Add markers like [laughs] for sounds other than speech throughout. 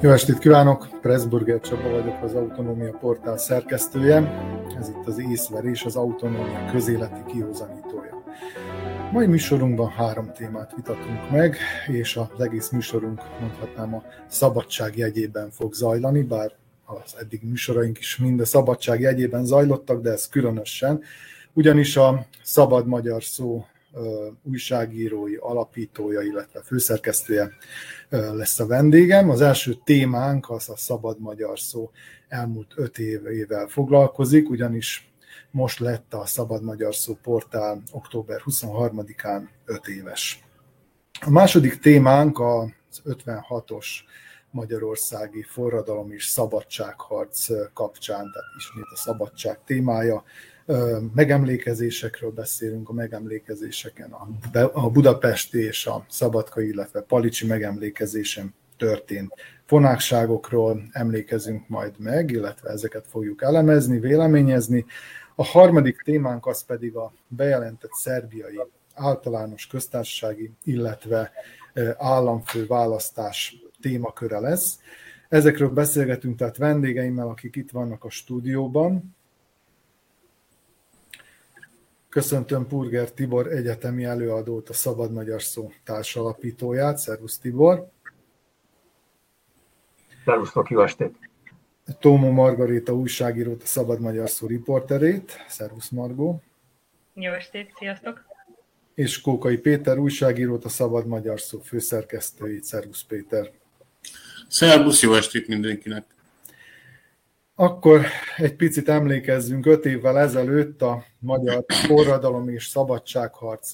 Jó estét kívánok! Pressburger Csaba vagyok, az Autonómia Portál szerkesztője. Ez itt az észverés, az autonómia közéleti kihozanítója. Mai műsorunkban három témát vitatunk meg, és az egész műsorunk mondhatnám a szabadság jegyében fog zajlani, bár az eddig műsoraink is mind a szabadság jegyében zajlottak, de ez különösen, ugyanis a szabad magyar szó újságírói, alapítója, illetve főszerkesztője lesz a vendégem. Az első témánk az a szabad magyar szó elmúlt öt évével foglalkozik, ugyanis most lett a Szabad Magyar Szó portál október 23-án 5 éves. A második témánk az 56-os magyarországi forradalom és szabadságharc kapcsán, tehát ismét a szabadság témája, megemlékezésekről beszélünk, a megemlékezéseken a Budapesti és a Szabadkai, illetve Palicsi megemlékezésen történt fonákságokról emlékezünk majd meg, illetve ezeket fogjuk elemezni, véleményezni. A harmadik témánk az pedig a bejelentett szerbiai általános köztársasági, illetve államfő választás témaköre lesz. Ezekről beszélgetünk tehát vendégeimmel, akik itt vannak a stúdióban. Köszöntöm Purger Tibor egyetemi előadót, a Szabad Magyar Szó társalapítóját. Szervusz Tibor! Szervusztok, jó estét! Tómo Margarita újságírót, a Szabad Magyar Szó riporterét. Szervusz Margó! Jó estét, sziasztok! És Kókai Péter újságírót, a Szabad Magyar Szó főszerkesztőjét. Szervusz Péter! Szervusz, jó estét mindenkinek! Akkor egy picit emlékezzünk, öt évvel ezelőtt a Magyar Forradalom és Szabadságharc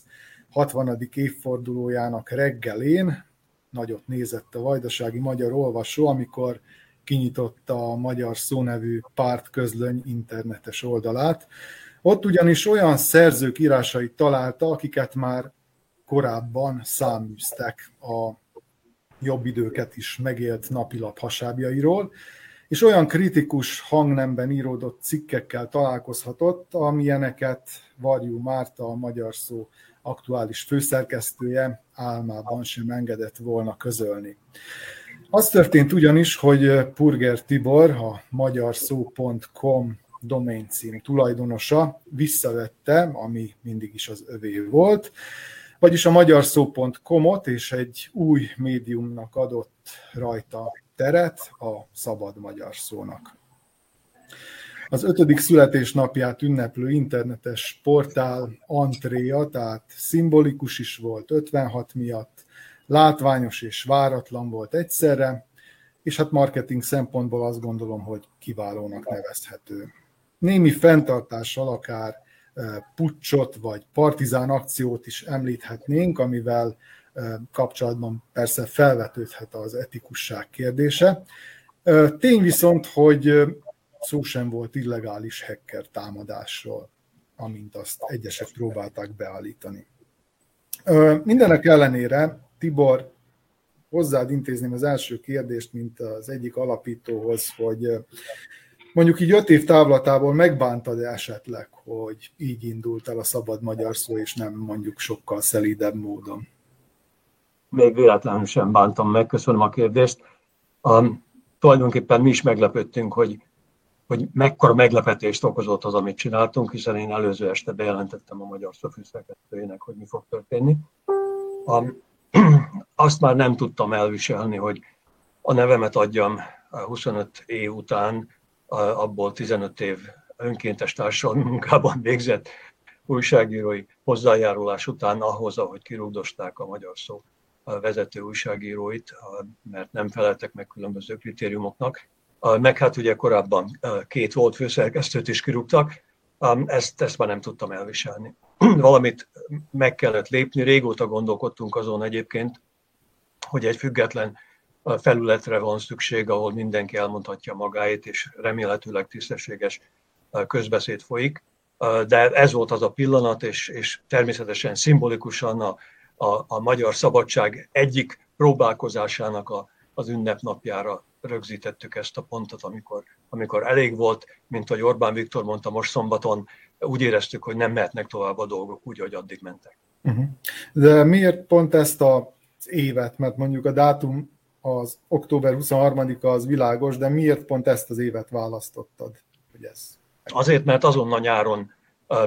60. évfordulójának reggelén nagyot nézett a vajdasági magyar olvasó, amikor kinyitotta a Magyar Szónevű párt közlöny internetes oldalát. Ott ugyanis olyan szerzők írásait találta, akiket már korábban száműztek a jobb időket is megélt napilap hasábjairól, és olyan kritikus hangnemben íródott cikkekkel találkozhatott, amilyeneket Varjú Márta, a magyar szó aktuális főszerkesztője álmában sem engedett volna közölni. Az történt ugyanis, hogy Purger Tibor, a magyarszó.com domain cím tulajdonosa visszavette, ami mindig is az övé volt, vagyis a magyarszó.com-ot és egy új médiumnak adott rajta teret a szabad magyar szónak. Az ötödik születésnapját ünneplő internetes portál antréja, tehát szimbolikus is volt 56 miatt, látványos és váratlan volt egyszerre, és hát marketing szempontból azt gondolom, hogy kiválónak nevezhető. Némi fenntartással akár pucsot vagy partizán akciót is említhetnénk, amivel kapcsolatban persze felvetődhet az etikusság kérdése. Tény viszont, hogy szó sem volt illegális hacker támadásról, amint azt egyesek próbálták beállítani. Mindenek ellenére, Tibor, hozzád intézném az első kérdést, mint az egyik alapítóhoz, hogy mondjuk így öt év távlatából megbántad -e esetleg, hogy így indult el a szabad magyar szó, és nem mondjuk sokkal szelídebb módon? Még véletlenül sem bántam meg, köszönöm a kérdést. Um, tulajdonképpen mi is meglepődtünk, hogy, hogy mekkora meglepetést okozott az, amit csináltunk, hiszen én előző este bejelentettem a Magyar Szofűszerkesztőjének, hogy mi fog történni. Um, [clears throat] azt már nem tudtam elviselni, hogy a nevemet adjam 25 év után, abból 15 év önkéntes társadalmi munkában végzett újságírói hozzájárulás után ahhoz, ahogy kirúgdosták a magyar szó vezető újságíróit, mert nem feleltek meg különböző kritériumoknak. Meg hát ugye korábban két volt főszerkesztőt is kirúgtak, ezt, ezt már nem tudtam elviselni. [clears throat] Valamit meg kellett lépni, régóta gondolkodtunk azon egyébként, hogy egy független felületre van szükség, ahol mindenki elmondhatja magáét, és remélhetőleg tisztességes közbeszéd folyik. De ez volt az a pillanat, és, és természetesen szimbolikusan a a, a magyar szabadság egyik próbálkozásának a, az ünnepnapjára rögzítettük ezt a pontot, amikor, amikor elég volt, mint hogy Orbán Viktor mondta most szombaton, úgy éreztük, hogy nem mehetnek tovább a dolgok úgy, hogy addig mentek. Uh-huh. De miért pont ezt az évet? Mert mondjuk a dátum az október 23-a az világos, de miért pont ezt az évet választottad? Hogy ez... Azért, mert azonnal nyáron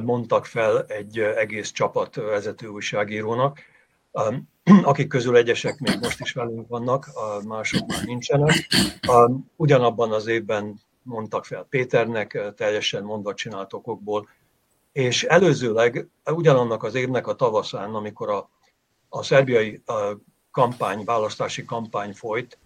mondtak fel egy egész csapat vezető újságírónak, akik közül egyesek még most is velünk vannak, mások már nincsenek. Ugyanabban az évben mondtak fel Péternek, teljesen mondva csinált okokból, és előzőleg ugyanannak az évnek a tavaszán, amikor a, a szerbiai kampány, választási kampány folyt,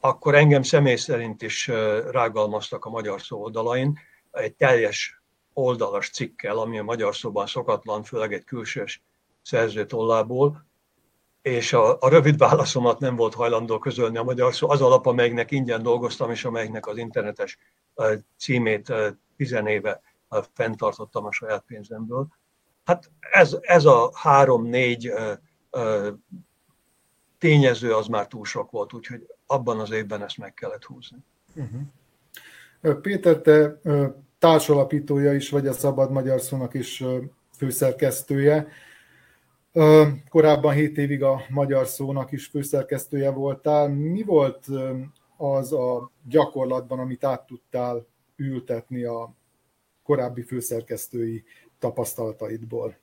akkor engem személy szerint is rágalmaztak a magyar szó oldalain egy teljes oldalas cikkel, ami a magyar szóban szokatlan, főleg egy külsős szerző tollából, és a, a rövid válaszomat nem volt hajlandó közölni a magyar szó, az alap, amelynek ingyen dolgoztam, és amelynek az internetes címét tizenéve fenntartottam a saját pénzemből. Hát ez, ez a három-négy tényező az már túl sok volt, úgyhogy abban az évben ezt meg kellett húzni. Uh-huh. Péter, te társalapítója is vagy a Szabad Magyar Szónak is főszerkesztője. Korábban 7 évig a Magyar Szónak is főszerkesztője voltál. Mi volt az a gyakorlatban, amit át tudtál ültetni a korábbi főszerkesztői tapasztalataidból?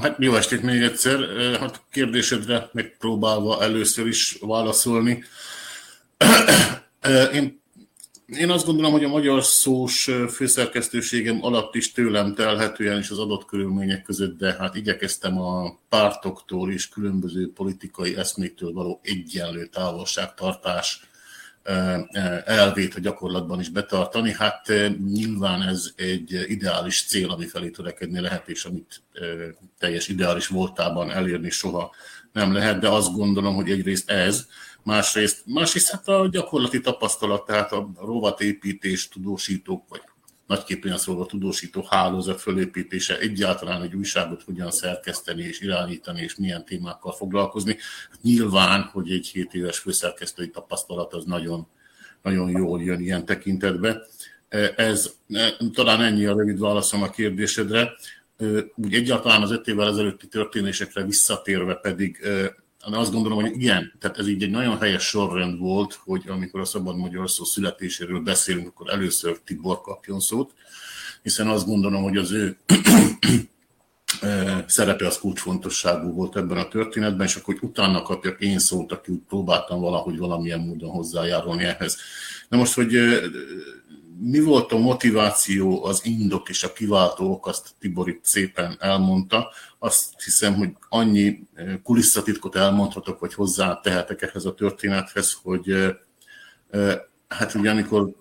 Hát jó estét még egyszer. Hát kérdésedre megpróbálva először is válaszolni. Én én azt gondolom, hogy a magyar szós főszerkesztőségem alatt is tőlem telhetően is az adott körülmények között, de hát igyekeztem a pártoktól és különböző politikai eszméktől való egyenlő távolságtartás elvét a gyakorlatban is betartani. Hát nyilván ez egy ideális cél, ami felé törekedni lehet, és amit teljes ideális voltában elérni soha nem lehet, de azt gondolom, hogy egyrészt ez, másrészt, másrészt hát a gyakorlati tapasztalat, tehát a rovatépítés, tudósítók, vagy nagyképpen szólva tudósító hálózat fölépítése, egyáltalán egy újságot hogyan szerkeszteni és irányítani, és milyen témákkal foglalkozni. Hát nyilván, hogy egy 7 éves főszerkesztői tapasztalat az nagyon, nagyon jól jön ilyen tekintetbe. Ez talán ennyi a rövid válaszom a kérdésedre. Úgy egyáltalán az öt évvel ezelőtti történésekre visszatérve pedig azt gondolom, hogy igen, tehát ez így egy nagyon helyes sorrend volt, hogy amikor a Szabad Magyar Szó születéséről beszélünk, akkor először Tibor kapjon szót, hiszen azt gondolom, hogy az ő [clears throat] szerepe az kulcsfontosságú volt ebben a történetben, és akkor hogy utána kapjak én szót, aki úgy próbáltam valahogy valamilyen módon hozzájárulni ehhez. Na most, hogy mi volt a motiváció, az indok és a kiváltó ok, azt Tibor itt szépen elmondta. Azt hiszem, hogy annyi eh, kulisszatitkot elmondhatok, vagy hozzá tehetek ehhez a történethez, hogy eh, eh, hát ugye amikor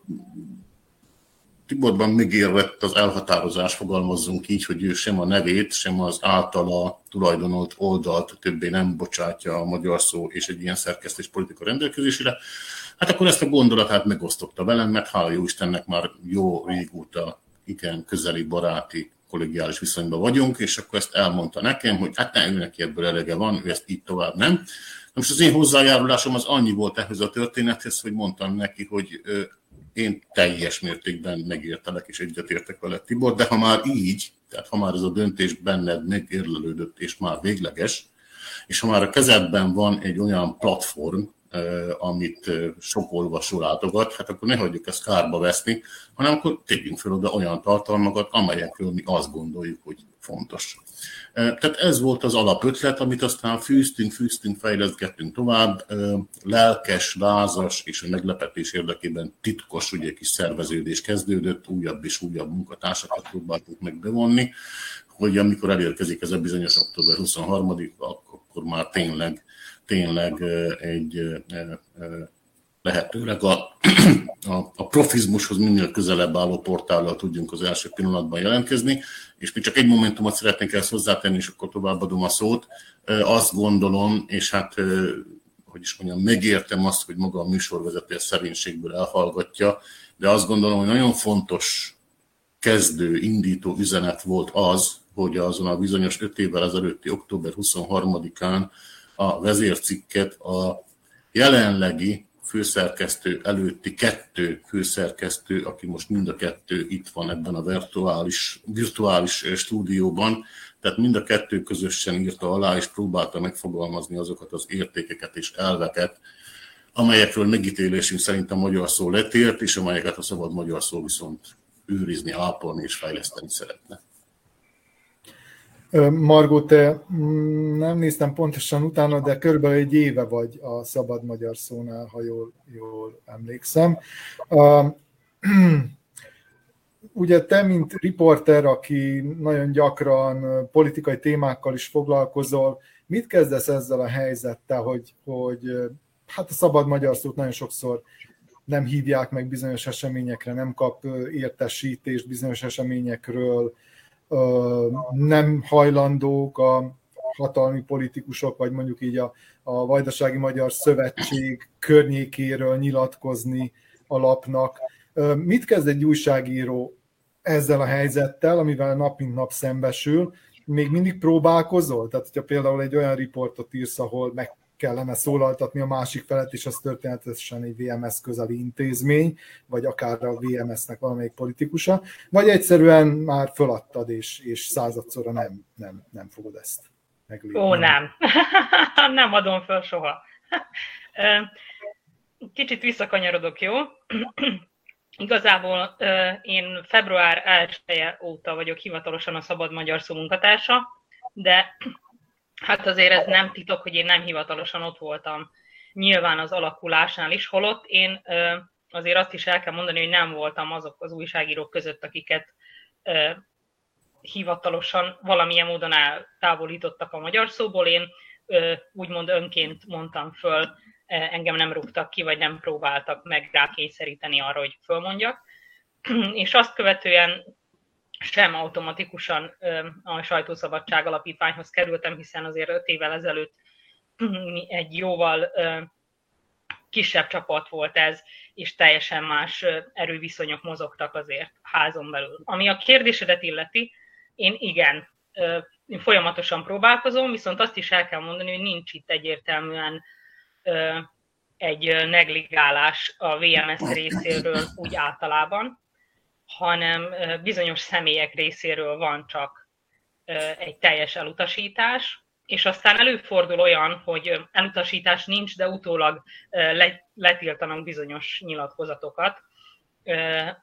Tiborban megérvett az elhatározás, fogalmazzunk így, hogy ő sem a nevét, sem az általa tulajdonolt oldalt többé nem bocsátja a magyar szó és egy ilyen szerkesztés politika rendelkezésére, Hát akkor ezt a gondolatát megosztotta velem, mert hála jó Istennek már jó régóta igen közeli baráti kollegiális viszonyban vagyunk, és akkor ezt elmondta nekem, hogy hát ne, ő neki ebből elege van, ő ezt így tovább nem. Most az én hozzájárulásom az annyi volt ehhez a történethez, hogy mondtam neki, hogy én teljes mértékben megértelek és egyetértek vele Tibor, de ha már így, tehát ha már ez a döntés benned megérlelődött és már végleges, és ha már a kezedben van egy olyan platform, amit sok olvasó látogat, hát akkor ne hagyjuk ezt kárba veszni, hanem akkor tegyünk fel oda olyan tartalmakat, amelyekről mi azt gondoljuk, hogy fontos. Tehát ez volt az alapötlet, amit aztán fűztünk, fűztünk, fejleszgettünk tovább. Lelkes, lázas és a meglepetés érdekében titkos ugye kis szerveződés kezdődött, újabb és újabb munkatársakat próbáltuk meg bevonni, hogy amikor elérkezik ez a bizonyos október 23 akkor már tényleg tényleg egy lehetőleg a, a, a profizmushoz minél közelebb álló portállal tudjunk az első pillanatban jelentkezni, és mi csak egy momentumot szeretnénk ezt hozzátenni, és akkor továbbadom a szót. Azt gondolom, és hát hogy is mondjam, megértem azt, hogy maga a műsorvezető szerénységből elhallgatja, de azt gondolom, hogy nagyon fontos kezdő, indító üzenet volt az, hogy azon a bizonyos öt évvel ezelőtti október 23-án a vezércikket a jelenlegi főszerkesztő előtti kettő főszerkesztő, aki most mind a kettő itt van ebben a virtuális, virtuális stúdióban, Tehát mind a kettő közösen írta alá, és próbálta megfogalmazni azokat az értékeket és elveket, amelyekről megítélésünk szerint a magyar szó letért, és amelyeket a szabad magyar szó viszont őrizni, ápolni és fejleszteni szeretne. Margó, te mm, nem néztem pontosan utána, de körülbelül egy éve vagy a Szabad Magyar Szónál, ha jól, jól emlékszem. [clears throat] Ugye te, mint riporter, aki nagyon gyakran politikai témákkal is foglalkozol, mit kezdesz ezzel a helyzettel, hogy, hogy hát a szabad magyar szót nagyon sokszor nem hívják meg bizonyos eseményekre, nem kap értesítést bizonyos eseményekről, nem hajlandók a hatalmi politikusok, vagy mondjuk így a, a Vajdasági Magyar Szövetség környékéről nyilatkozni a lapnak. Mit kezd egy újságíró ezzel a helyzettel, amivel nap mint nap szembesül? Még mindig próbálkozol? Tehát, hogyha például egy olyan riportot írsz, ahol meg kellene szólaltatni a másik felet, és az történetesen egy VMS közeli intézmény, vagy akár a VMS-nek valamelyik politikusa, vagy egyszerűen már föladtad, és, és századszorra nem, nem, nem fogod ezt meglépni. Ó, nem. [laughs] nem adom föl soha. Kicsit visszakanyarodok, jó? [clears throat] Igazából én február 1 -e óta vagyok hivatalosan a Szabad Magyar Szó munkatársa, de Hát azért ez nem titok, hogy én nem hivatalosan ott voltam nyilván az alakulásnál is, holott én azért azt is el kell mondani, hogy nem voltam azok az újságírók között, akiket hivatalosan valamilyen módon eltávolítottak a magyar szóból. Én úgymond önként mondtam föl, engem nem rúgtak ki, vagy nem próbáltak meg rákényszeríteni arra, hogy fölmondjak. [clears throat] És azt követően sem automatikusan a sajtószabadság alapítványhoz kerültem, hiszen azért öt évvel ezelőtt egy jóval kisebb csapat volt ez, és teljesen más erőviszonyok mozogtak azért házon belül. Ami a kérdésedet illeti, én igen, én folyamatosan próbálkozom, viszont azt is el kell mondani, hogy nincs itt egyértelműen egy negligálás a VMS [laughs] részéről úgy általában hanem bizonyos személyek részéről van csak egy teljes elutasítás, és aztán előfordul olyan, hogy elutasítás nincs, de utólag letiltanak bizonyos nyilatkozatokat.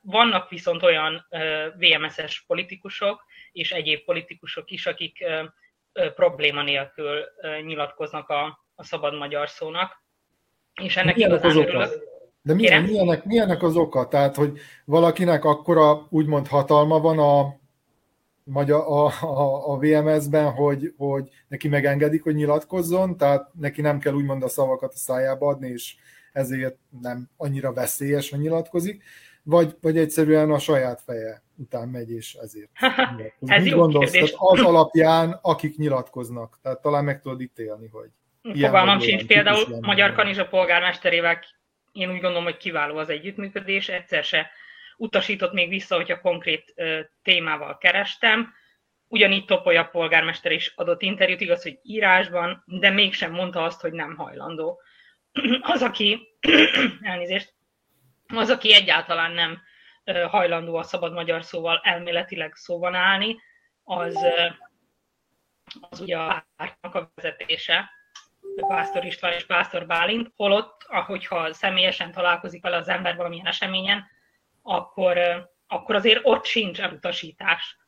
Vannak viszont olyan VMS-es politikusok és egyéb politikusok is, akik probléma nélkül nyilatkoznak a, a szabad magyar szónak, és ennek igazán örülök. De milyen, milyenek, milyenek az oka? Tehát, hogy valakinek akkora úgymond hatalma van a, magyar, a, a, a VMS-ben, hogy, hogy neki megengedik, hogy nyilatkozzon, tehát neki nem kell úgymond a szavakat a szájába adni, és ezért nem annyira veszélyes, hogy nyilatkozik, vagy, vagy egyszerűen a saját feje után megy, és ezért [laughs] Ez Mit gondolsz? Tehát az alapján, akik nyilatkoznak, tehát talán meg tudod ítélni, hogy Fogalmam sincs, például Magyar Kanizsa polgármesterével én úgy gondolom, hogy kiváló az együttműködés, egyszer se utasított még vissza, hogyha konkrét témával kerestem. Ugyanígy Topolya polgármester is adott interjút, igaz, hogy írásban, de mégsem mondta azt, hogy nem hajlandó. [clears throat] Az, aki, [clears throat] elnézést, az, aki egyáltalán nem hajlandó a szabad magyar szóval elméletileg szóban állni, az, az ugye a pártnak a vezetése, Pásztor István és Pásztor Bálint, holott, ahogyha személyesen találkozik vele az ember valamilyen eseményen, akkor, akkor azért ott sincs elutasítás.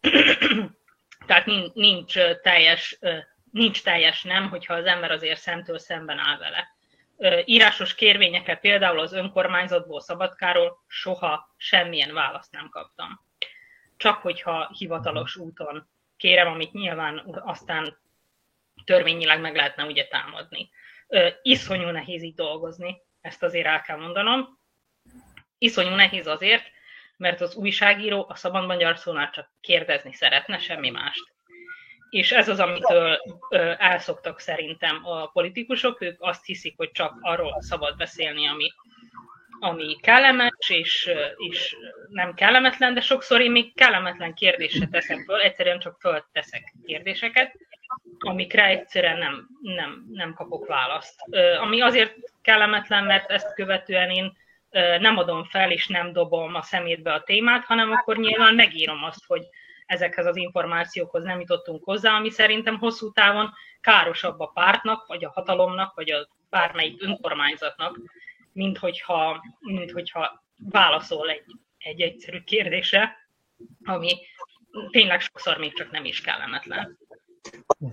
[clears throat] Tehát nincs, teljes, nincs teljes nem, hogyha az ember azért szemtől szemben áll vele. Írásos kérvényekre például az önkormányzatból, Szabadkáról soha semmilyen választ nem kaptam. Csak hogyha hivatalos úton kérem, amit nyilván aztán törvényileg meg lehetne ugye támadni. Iszonyú nehéz így dolgozni, ezt azért el kell mondanom. Iszonyú nehéz azért, mert az újságíró a szabad magyar szónál csak kérdezni szeretne, semmi mást. És ez az, amitől elszoktak szerintem a politikusok, ők azt hiszik, hogy csak arról szabad beszélni, ami, ami kellemes, és, és nem kellemetlen, de sokszor én még kellemetlen kérdésre teszek föl, egyszerűen csak fölteszek kérdéseket, amikre egyszerűen nem, nem, nem kapok választ. Ami azért kellemetlen, mert ezt követően én nem adom fel, és nem dobom a szemétbe a témát, hanem akkor nyilván megírom azt, hogy ezekhez az információkhoz nem jutottunk hozzá, ami szerintem hosszú távon károsabb a pártnak, vagy a hatalomnak, vagy a bármelyik önkormányzatnak, mint hogyha, mint hogyha válaszol egy, egy egyszerű kérdésre, ami tényleg sokszor még csak nem is kellemetlen.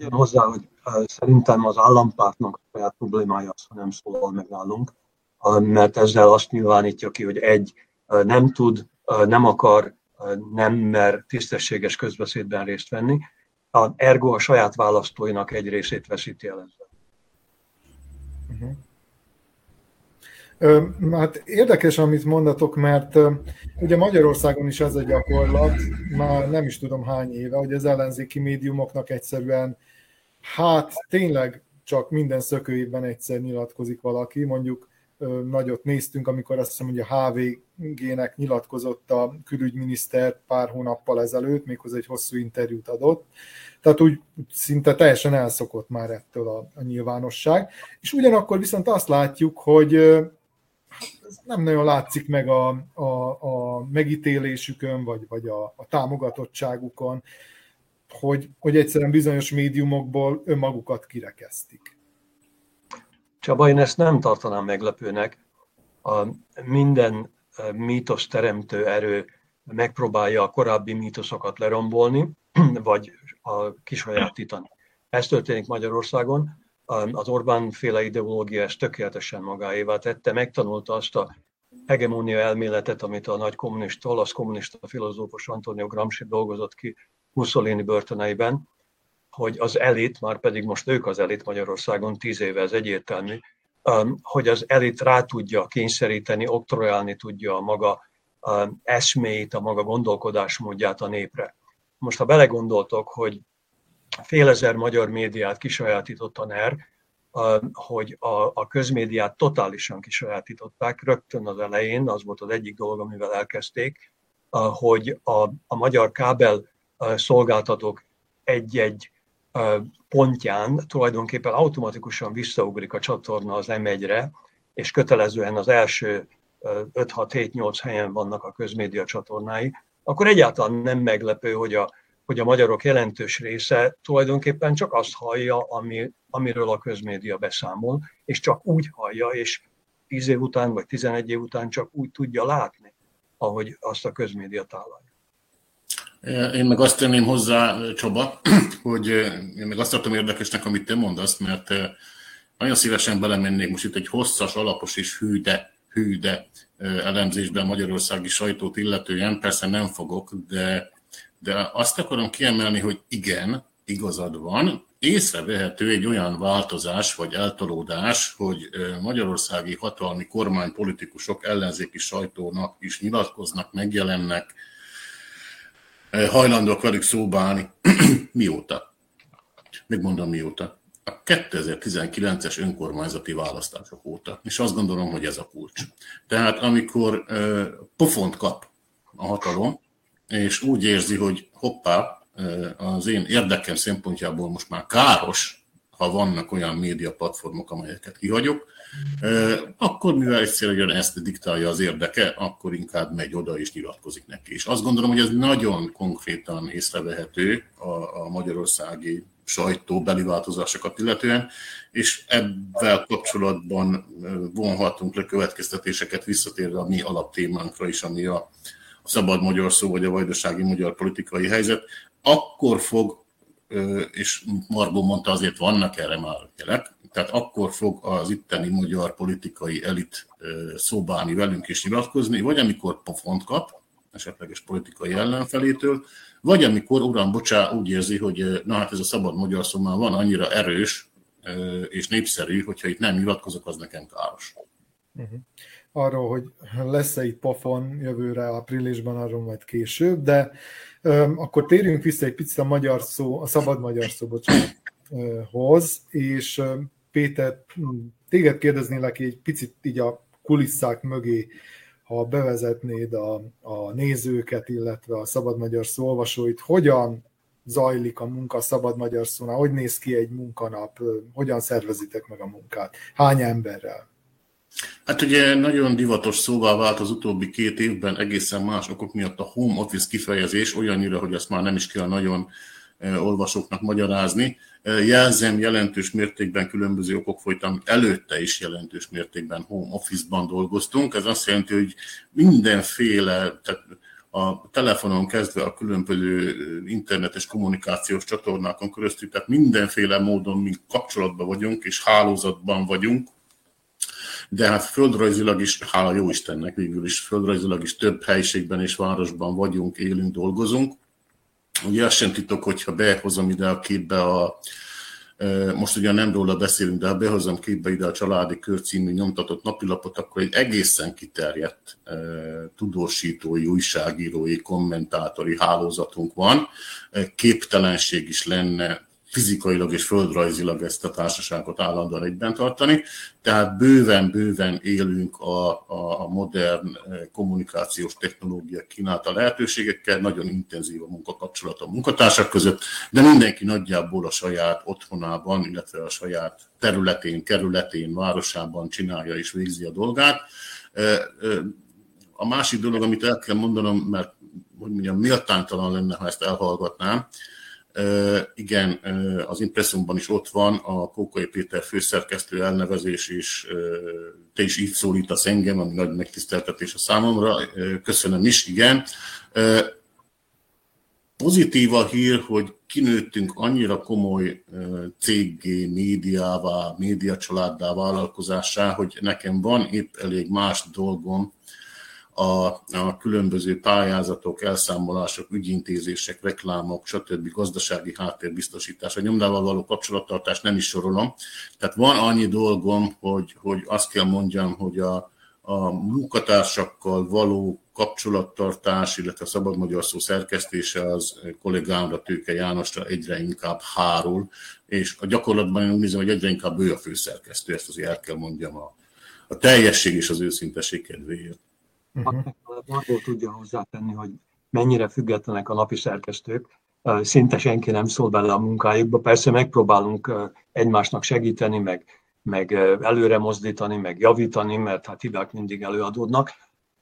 Hozzá, hogy szerintem az állampártnak a saját problémája az, ha nem szólal meg nálunk, mert ezzel azt nyilvánítja ki, hogy egy nem tud, nem akar, nem mer tisztességes közbeszédben részt venni, ergo a saját választóinak egy részét veszíti el ezzel. Uh-huh. Hát érdekes, amit mondatok, mert ugye Magyarországon is ez a gyakorlat, már nem is tudom hány éve, hogy az ellenzéki médiumoknak egyszerűen, hát tényleg csak minden szökőjében egyszer nyilatkozik valaki, mondjuk nagyot néztünk, amikor azt hiszem, hogy a HVG-nek nyilatkozott a külügyminiszter pár hónappal ezelőtt, méghozzá egy hosszú interjút adott. Tehát úgy szinte teljesen elszokott már ettől a, a nyilvánosság. És ugyanakkor viszont azt látjuk, hogy nem nagyon látszik meg a, a, a megítélésükön, vagy, vagy a, a támogatottságukon, hogy, hogy egyszerűen bizonyos médiumokból önmagukat kirekeztik. Csaba, én ezt nem tartanám meglepőnek. A minden mítosz teremtő erő megpróbálja a korábbi mítoszokat lerombolni, [clears throat] vagy a kisajátítani. Ez történik Magyarországon. Az Orbán féle ideológia ezt tökéletesen magáévá tette, megtanulta azt a hegemónia elméletet, amit a nagy kommunista, olasz kommunista filozófus Antonio Gramsci dolgozott ki Mussolini börtöneiben, hogy az elit, már pedig most ők az elit Magyarországon, tíz éve ez egyértelmű, um, hogy az elit rá tudja kényszeríteni, oktroyálni tudja a maga um, eszméit, a maga gondolkodásmódját a népre. Most ha belegondoltok, hogy fél ezer magyar médiát kisajátított a NER, hogy a, a közmédiát totálisan kisajátították. Rögtön az elején, az volt az egyik dolog, amivel elkezdték, hogy a, a magyar kábel szolgáltatók egy-egy pontján tulajdonképpen automatikusan visszaugrik a csatorna az M1-re, és kötelezően az első 5-6-7-8 helyen vannak a közmédia csatornái, akkor egyáltalán nem meglepő, hogy a, hogy a magyarok jelentős része tulajdonképpen csak azt hallja, ami, amiről a közmédia beszámol, és csak úgy hallja, és 10 év után vagy 11 év után csak úgy tudja látni, ahogy azt a közmédia tálalja. Én meg azt tenném hozzá, Csaba, [clears throat] hogy én meg azt tartom érdekesnek, amit te mondasz, mert nagyon szívesen belemennék most itt egy hosszas, alapos és hűde, hűde elemzésbe a magyarországi sajtót illetően. Persze nem fogok, de, de azt akarom kiemelni, hogy igen, igazad van, észrevehető egy olyan változás vagy eltolódás, hogy magyarországi hatalmi kormánypolitikusok ellenzéki sajtónak is nyilatkoznak, megjelennek, hajlandóak velük szóba állni. [clears throat] mióta? Megmondom mióta. A 2019-es önkormányzati választások óta. És azt gondolom, hogy ez a kulcs. Tehát amikor pofont kap a hatalom, és úgy érzi, hogy hoppá, az én érdekem szempontjából most már káros, ha vannak olyan média platformok, amelyeket kihagyok, akkor mivel egyszerűen ezt diktálja az érdeke, akkor inkább megy oda és nyilatkozik neki. És azt gondolom, hogy ez nagyon konkrétan észrevehető a, a magyarországi sajtóbeli változásokat illetően, és ebben kapcsolatban vonhatunk le következtetéseket visszatérve a mi alaptémánkra is, ami a, szabad magyar szó, vagy a vajdasági magyar politikai helyzet, akkor fog, és Margó mondta, azért vannak erre már jelek, tehát akkor fog az itteni magyar politikai elit szóbálni velünk és nyilatkozni, vagy amikor pofont kap, esetleges politikai ellenfelétől, vagy amikor, uram, bocsá, úgy érzi, hogy na hát ez a szabad magyar szó már van annyira erős és népszerű, hogyha itt nem nyilatkozok, az nekem káros. Uh-huh. Arról, hogy lesz-e itt pofon jövőre áprilisban, arról majd később, de um, akkor térjünk vissza egy picit a magyar szó, a szabad magyar szó, bocsánat, hoz, és Péter, téged kérdeznélek egy picit így a kulisszák mögé, ha bevezetnéd a, a nézőket, illetve a Szabad Magyar Szolvasóit, hogyan zajlik a munka a Szabad Magyar Szónál, hogy néz ki egy munkanap, hogyan szervezitek meg a munkát, hány emberrel? Hát ugye nagyon divatos szóvá vált az utóbbi két évben egészen más okok miatt a home office kifejezés, olyannyira, hogy azt már nem is kell nagyon olvasóknak magyarázni. Jelzem jelentős mértékben különböző okok folytam, előtte is jelentős mértékben home office-ban dolgoztunk. Ez azt jelenti, hogy mindenféle, tehát a telefonon kezdve a különböző internetes kommunikációs csatornákon keresztül, tehát mindenféle módon mi kapcsolatban vagyunk, és hálózatban vagyunk, de hát földrajzilag is, hála jó Istennek végül is, földrajzilag is több helyiségben és városban vagyunk, élünk, dolgozunk. Ugye azt sem titok, hogyha behozom ide a képbe a, most ugye nem róla beszélünk, de ha behozom képbe ide a Családi Kör című nyomtatott napilapot, akkor egy egészen kiterjedt tudósítói, újságírói, kommentátori hálózatunk van. Képtelenség is lenne fizikailag és földrajzilag ezt a társaságot állandóan egyben tartani. Tehát bőven-bőven élünk a, a modern eh, kommunikációs technológia kínálta lehetőségekkel, nagyon intenzív a munkakapcsolat a munkatársak között, de mindenki nagyjából a saját otthonában, illetve a saját területén, kerületén, városában csinálja és végzi a dolgát. Eh, eh, a másik dolog, amit el kell mondanom, mert hogy mondjam, méltánytalan lenne, ha ezt elhallgatnám, igen, az impresszumban is ott van a Kókai Péter főszerkesztő elnevezés, és te is így szólítasz engem, ami nagy megtiszteltetés a számomra. Köszönöm is, igen. Pozitív a hír, hogy kinőttünk annyira komoly céggé, médiává, médiacsaláddá, vállalkozássá, hogy nekem van épp elég más dolgom, a, a különböző pályázatok, elszámolások, ügyintézések, reklámok, stb. gazdasági háttérbiztosítás, a nyomdával való kapcsolattartás nem is sorolom. Tehát van annyi dolgom, hogy, hogy azt kell mondjam, hogy a, a munkatársakkal való kapcsolattartás, illetve a szabad magyar szó szerkesztése az kollégámra, Tőke Jánosra egyre inkább hárul, és a gyakorlatban én úgy nézem, hogy egyre inkább ő a főszerkesztő, ezt azért el kell mondjam a, a teljesség és az őszinteség kedvéért. Uh-huh. tudja hozzátenni, hogy mennyire függetlenek a napi szerkesztők. Szinte senki nem szól bele a munkájukba. Persze megpróbálunk egymásnak segíteni, meg, meg előre mozdítani, meg javítani, mert hát hibák mindig előadódnak,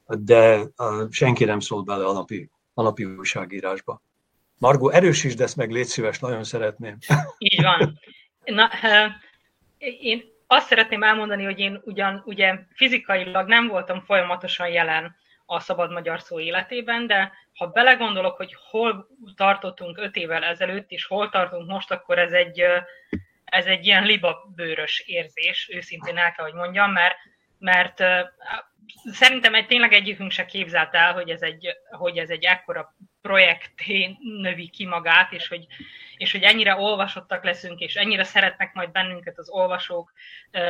de senki nem szól bele a napi, a napi újságírásba. Margó, erősítsd ezt meg, légy szíves, nagyon szeretném. Így van. Na, én azt szeretném elmondani, hogy én ugyan ugye fizikailag nem voltam folyamatosan jelen a szabad magyar szó életében, de ha belegondolok, hogy hol tartottunk öt évvel ezelőtt, és hol tartunk most, akkor ez egy, ez egy ilyen libabőrös érzés, őszintén el kell, hogy mondjam, mert, mert szerintem egy, tényleg egyikünk se képzelt el, hogy ez egy, hogy ez egy ekkora projekté növi ki magát, és hogy, és hogy ennyire olvasottak leszünk, és ennyire szeretnek majd bennünket az olvasók,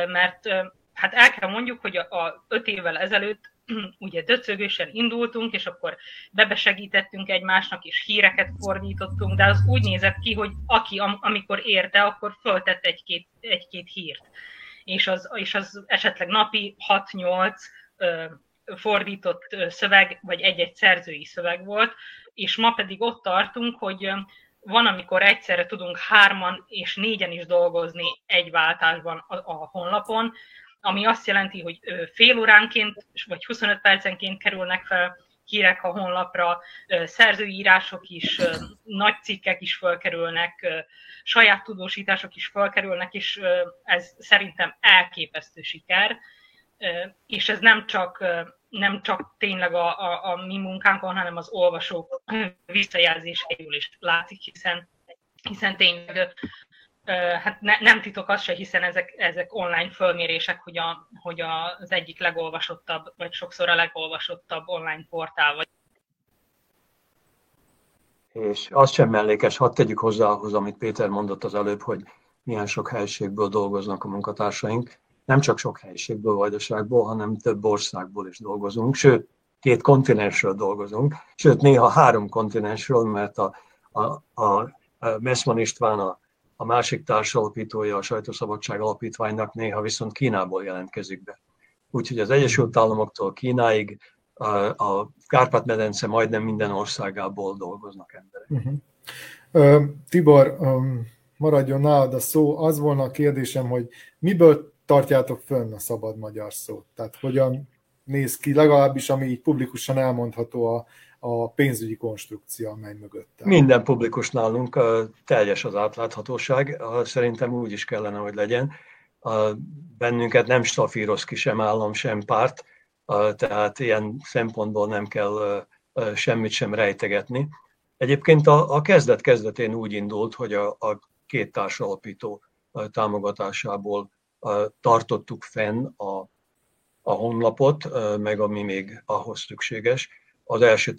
mert hát el kell mondjuk, hogy a, a öt évvel ezelőtt [clears throat] ugye döcögősen indultunk, és akkor bebesegítettünk egymásnak, és híreket fordítottunk, de az úgy nézett ki, hogy aki am, amikor érte, akkor föltett egy-két, egy-két hírt. És az, és az esetleg napi 6-8 fordított szöveg, vagy egy-egy szerzői szöveg volt, és ma pedig ott tartunk, hogy van, amikor egyszerre tudunk hárman és négyen is dolgozni egy váltásban a, a honlapon, ami azt jelenti, hogy fél óránként vagy 25 percenként kerülnek fel hírek a honlapra, szerzőírások is, nagy cikkek is felkerülnek, saját tudósítások is felkerülnek, és ez szerintem elképesztő siker. És ez nem csak, nem csak tényleg a, a, a mi munkánkon, hanem az olvasók visszajelzéseiről is látszik, hiszen, hiszen tényleg hát ne, nem titok az se, hiszen ezek, ezek online fölmérések, hogy, a, hogy az egyik legolvasottabb, vagy sokszor a legolvasottabb online portál vagy. És azt sem mellékes, hadd tegyük hozzá ahhoz, amit Péter mondott az előbb, hogy milyen sok helységből dolgoznak a munkatársaink nem csak sok helyiségből, vajdaságból, hanem több országból is dolgozunk, sőt, két kontinensről dolgozunk, sőt, néha három kontinensről, mert a, a, a Meszman István, a, a másik társalapítója a Sajtószabadság Alapítványnak néha viszont Kínából jelentkezik be. Úgyhogy az Egyesült Államoktól Kínáig a, a Kárpát-medence majdnem minden országából dolgoznak emberek. Uh-huh. Uh, Tibor, maradjon nálad a szó. Az volna a kérdésem, hogy miből tartjátok fönn a szabad magyar szót? Tehát hogyan néz ki, legalábbis ami így publikusan elmondható a, a pénzügyi konstrukció, amely mögött. Minden publikus nálunk teljes az átláthatóság, szerintem úgy is kellene, hogy legyen. Bennünket nem stafíroz ki sem állam, sem párt, tehát ilyen szempontból nem kell semmit sem rejtegetni. Egyébként a, a kezdet kezdetén úgy indult, hogy a, a két társalapító támogatásából tartottuk fenn a, a honlapot, meg ami még ahhoz szükséges. Az első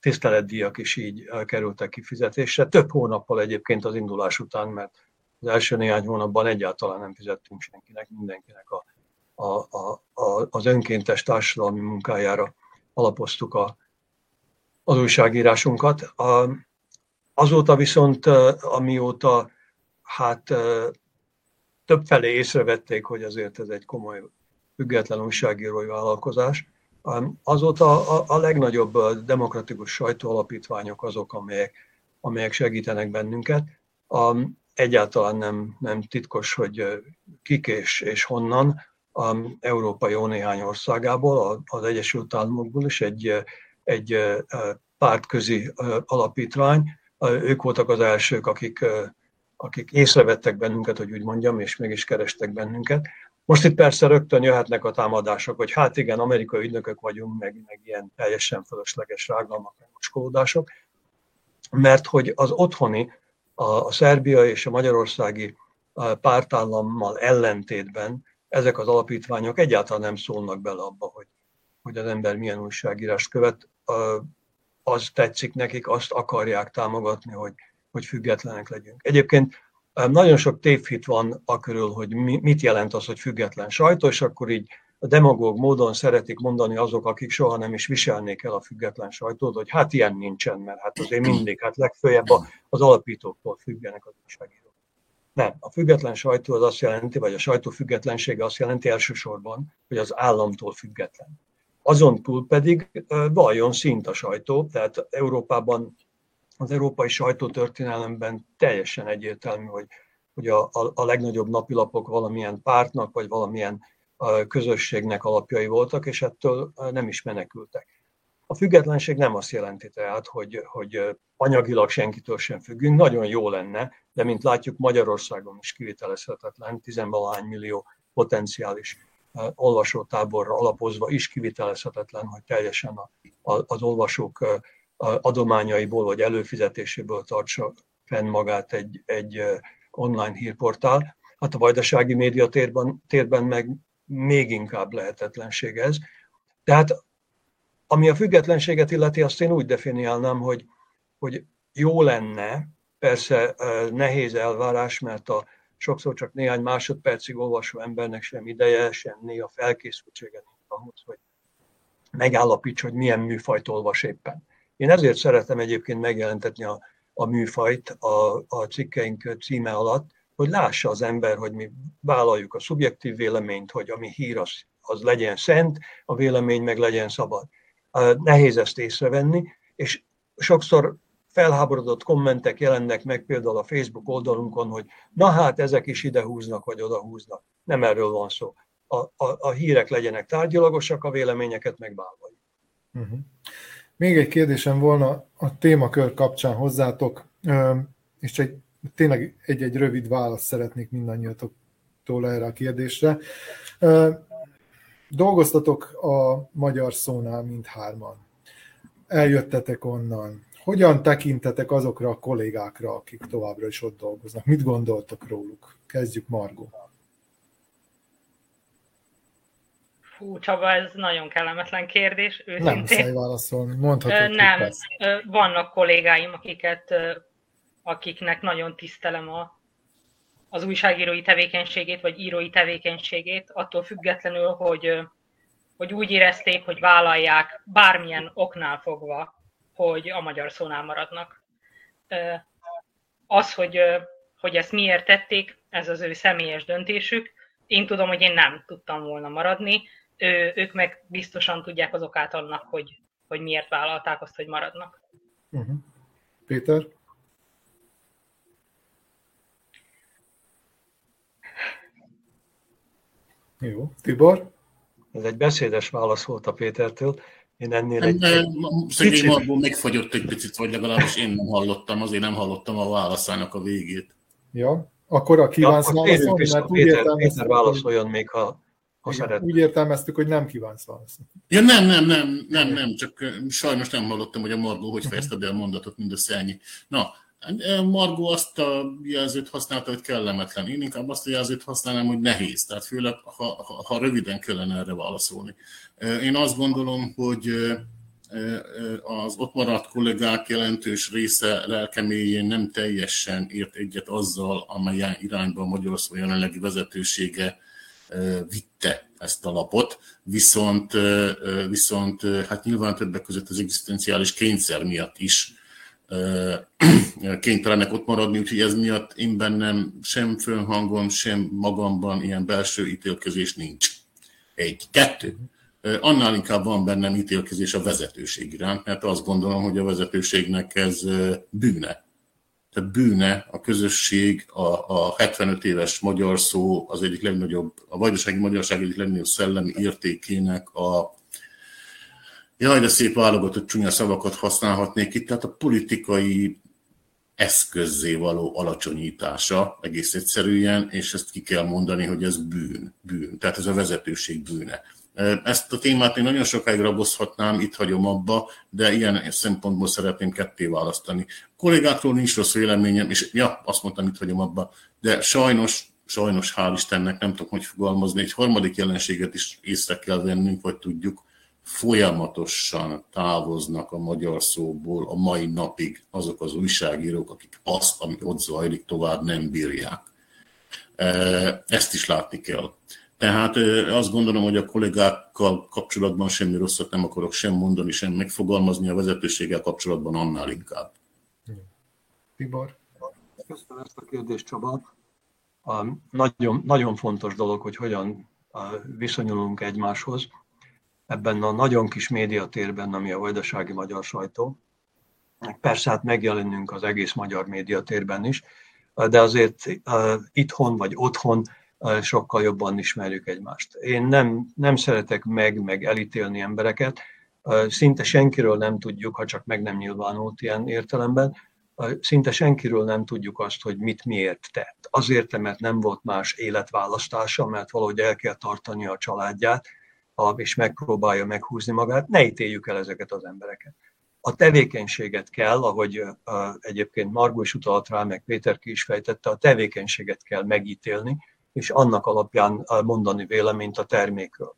tiszteletdíjak is így kerültek kifizetésre. Több hónappal egyébként az indulás után, mert az első néhány hónapban egyáltalán nem fizettünk senkinek, mindenkinek a, a, a, a, az önkéntes társadalmi munkájára alapoztuk a, az újságírásunkat. A, azóta viszont, amióta hát többfelé észrevették, hogy azért ez egy komoly független újságírói vállalkozás, azóta a, a legnagyobb demokratikus sajtóalapítványok azok, amelyek, amelyek segítenek bennünket. A, egyáltalán nem, nem titkos, hogy kik és, és honnan, a Európai Jó néhány országából, az Egyesült Államokból is egy, egy pártközi alapítvány. Ők voltak az elsők, akik, akik észrevettek bennünket, hogy úgy mondjam, és mégis kerestek bennünket. Most itt persze rögtön jöhetnek a támadások, hogy hát igen, amerikai ügynökök vagyunk, meg, meg ilyen teljesen fölösleges rágalmak, meg moskolódások, mert hogy az otthoni, a, a Szerbia és a magyarországi pártállammal ellentétben ezek az alapítványok egyáltalán nem szólnak bele abba, hogy, hogy az ember milyen újságírást követ. Az tetszik nekik, azt akarják támogatni, hogy, hogy függetlenek legyünk. Egyébként nagyon sok tévhit van a körül, hogy mit jelent az, hogy független sajtó, és akkor így demagóg módon szeretik mondani azok, akik soha nem is viselnék el a független sajtót, hogy hát ilyen nincsen, mert hát azért mindig, hát legfőjebb az alapítóktól függenek az újságírók. Nem, a független sajtó az azt jelenti, vagy a sajtó függetlensége azt jelenti elsősorban, hogy az államtól független. Azon túl pedig vajon szint a sajtó, tehát Európában, az európai sajtótörténelemben teljesen egyértelmű, hogy, hogy a, a, a legnagyobb napilapok valamilyen pártnak, vagy valamilyen közösségnek alapjai voltak, és ettől nem is menekültek. A függetlenség nem azt jelenti tehát, hogy, hogy anyagilag senkitől sem függünk, nagyon jó lenne, de mint látjuk Magyarországon is kivitelezhetetlen, tizenvalahány millió potenciális olvasótáborra alapozva is kivitelezhetetlen, hogy teljesen a, a, az olvasók adományaiból vagy előfizetéséből tartsa fenn magát egy, egy online hírportál. Hát a vajdasági médiatérben térben meg még inkább lehetetlenség ez. Tehát ami a függetlenséget illeti, azt én úgy definiálnám, hogy, hogy jó lenne, persze nehéz elvárás, mert a sokszor csak néhány másodpercig olvasó embernek sem ideje, sem néha felkészültsége nincs ahhoz, hogy megállapíts, hogy milyen műfajt olvas éppen. Én ezért szeretem egyébként megjelentetni a, a műfajt a, a cikkeink címe alatt, hogy lássa az ember, hogy mi vállaljuk a szubjektív véleményt, hogy ami hír, az, az legyen szent, a vélemény meg legyen szabad nehéz ezt észrevenni, és sokszor felháborodott kommentek jelennek meg például a Facebook oldalunkon, hogy na hát ezek is ide húznak, vagy oda húznak. Nem erről van szó. A, a, a hírek legyenek tárgyalagosak, a véleményeket megvállaljuk. Uh-huh. Még egy kérdésem volna a témakör kapcsán hozzátok, és egy, tényleg egy-egy rövid választ szeretnék mindannyiatoktól erre a kérdésre. Dolgoztatok a magyar szónál mindhárman. Eljöttetek onnan. Hogyan tekintetek azokra a kollégákra, akik továbbra is ott dolgoznak? Mit gondoltok róluk? Kezdjük Margó. Fú, Csaba, ez nagyon kellemetlen kérdés, őszintén. Nem muszáj válaszolni, mondhatod. Nem, vannak kollégáim, akiket, akiknek nagyon tisztelem a az újságírói tevékenységét, vagy írói tevékenységét, attól függetlenül, hogy, hogy úgy érezték, hogy vállalják bármilyen oknál fogva, hogy a magyar szónál maradnak. Az, hogy, hogy ezt miért tették, ez az ő személyes döntésük. Én tudom, hogy én nem tudtam volna maradni, ő, ők meg biztosan tudják az okát annak, hogy, hogy miért vállalták azt, hogy maradnak. Uh-huh. Péter? Jó. Tibor? Ez egy beszédes válasz volt a Pétertől. Én ennél egy... Szegény. Margó megfagyott egy picit, vagy legalábbis én nem hallottam, azért nem hallottam a válaszának a végét. Ja, akkor a kívánsz ja, válaszolni, mert úgy Péter, Péter válaszoljon még, ha, ha igen, szeret. Úgy értelmeztük, hogy nem kívánsz válaszolni. Ja, nem, nem, nem, nem, nem, csak sajnos nem hallottam, hogy a Margó hogy fejezte be a mondatot, mindössze ennyi. Na, Margó azt a jelzőt használta, hogy kellemetlen. Én inkább azt a jelzőt használnám, hogy nehéz. Tehát főleg, ha, ha, ha röviden kellene erre válaszolni. Én azt gondolom, hogy az ott maradt kollégák jelentős része lelkeméjén nem teljesen ért egyet azzal, amely irányba a Magyarország jelenlegi vezetősége vitte ezt a lapot, viszont, viszont hát nyilván többek között az egzisztenciális kényszer miatt is [clears throat] kénytelenek ott maradni, úgyhogy ez miatt én bennem sem fönhangom, sem magamban ilyen belső ítélkezés nincs. Egy. Kettő. Annál inkább van bennem ítélkezés a vezetőség iránt, mert azt gondolom, hogy a vezetőségnek ez bűne. Tehát bűne a közösség, a, a 75 éves magyar szó az egyik legnagyobb, a vajdasági magyarság egyik legnagyobb szellemi értékének a Jaj, de szép válogatott csúnya szavakat használhatnék itt, tehát a politikai eszközzé való alacsonyítása egész egyszerűen, és ezt ki kell mondani, hogy ez bűn, bűn. Tehát ez a vezetőség bűne. Ezt a témát én nagyon sokáig rabozhatnám, itt hagyom abba, de ilyen szempontból szeretném ketté választani. Kollégákról nincs rossz véleményem, és ja, azt mondtam, itt hagyom abba, de sajnos, sajnos hál' Istennek nem tudok hogy fogalmazni, egy harmadik jelenséget is észre kell vennünk, vagy tudjuk, folyamatosan távoznak a magyar szóból a mai napig azok az újságírók, akik azt, ami ott zajlik, tovább nem bírják. Ezt is látni kell. Tehát azt gondolom, hogy a kollégákkal kapcsolatban semmi rosszat nem akarok sem mondani, sem megfogalmazni, a vezetőséggel kapcsolatban annál inkább. Tibor? Köszönöm ezt a kérdést, Csaba. A nagyon, nagyon fontos dolog, hogy hogyan viszonyulunk egymáshoz ebben a nagyon kis médiatérben, ami a vajdasági magyar sajtó. Persze hát megjelenünk az egész magyar médiatérben is, de azért itthon vagy otthon sokkal jobban ismerjük egymást. Én nem, nem szeretek meg, meg elítélni embereket, szinte senkiről nem tudjuk, ha csak meg nem nyilvánult ilyen értelemben, szinte senkiről nem tudjuk azt, hogy mit miért tett. Azért, mert nem volt más életválasztása, mert valahogy el kell tartani a családját, és megpróbálja meghúzni magát, ne ítéljük el ezeket az embereket. A tevékenységet kell, ahogy egyébként Margó is utalt rá, meg Péter ki is fejtette, a tevékenységet kell megítélni, és annak alapján mondani véleményt a termékről.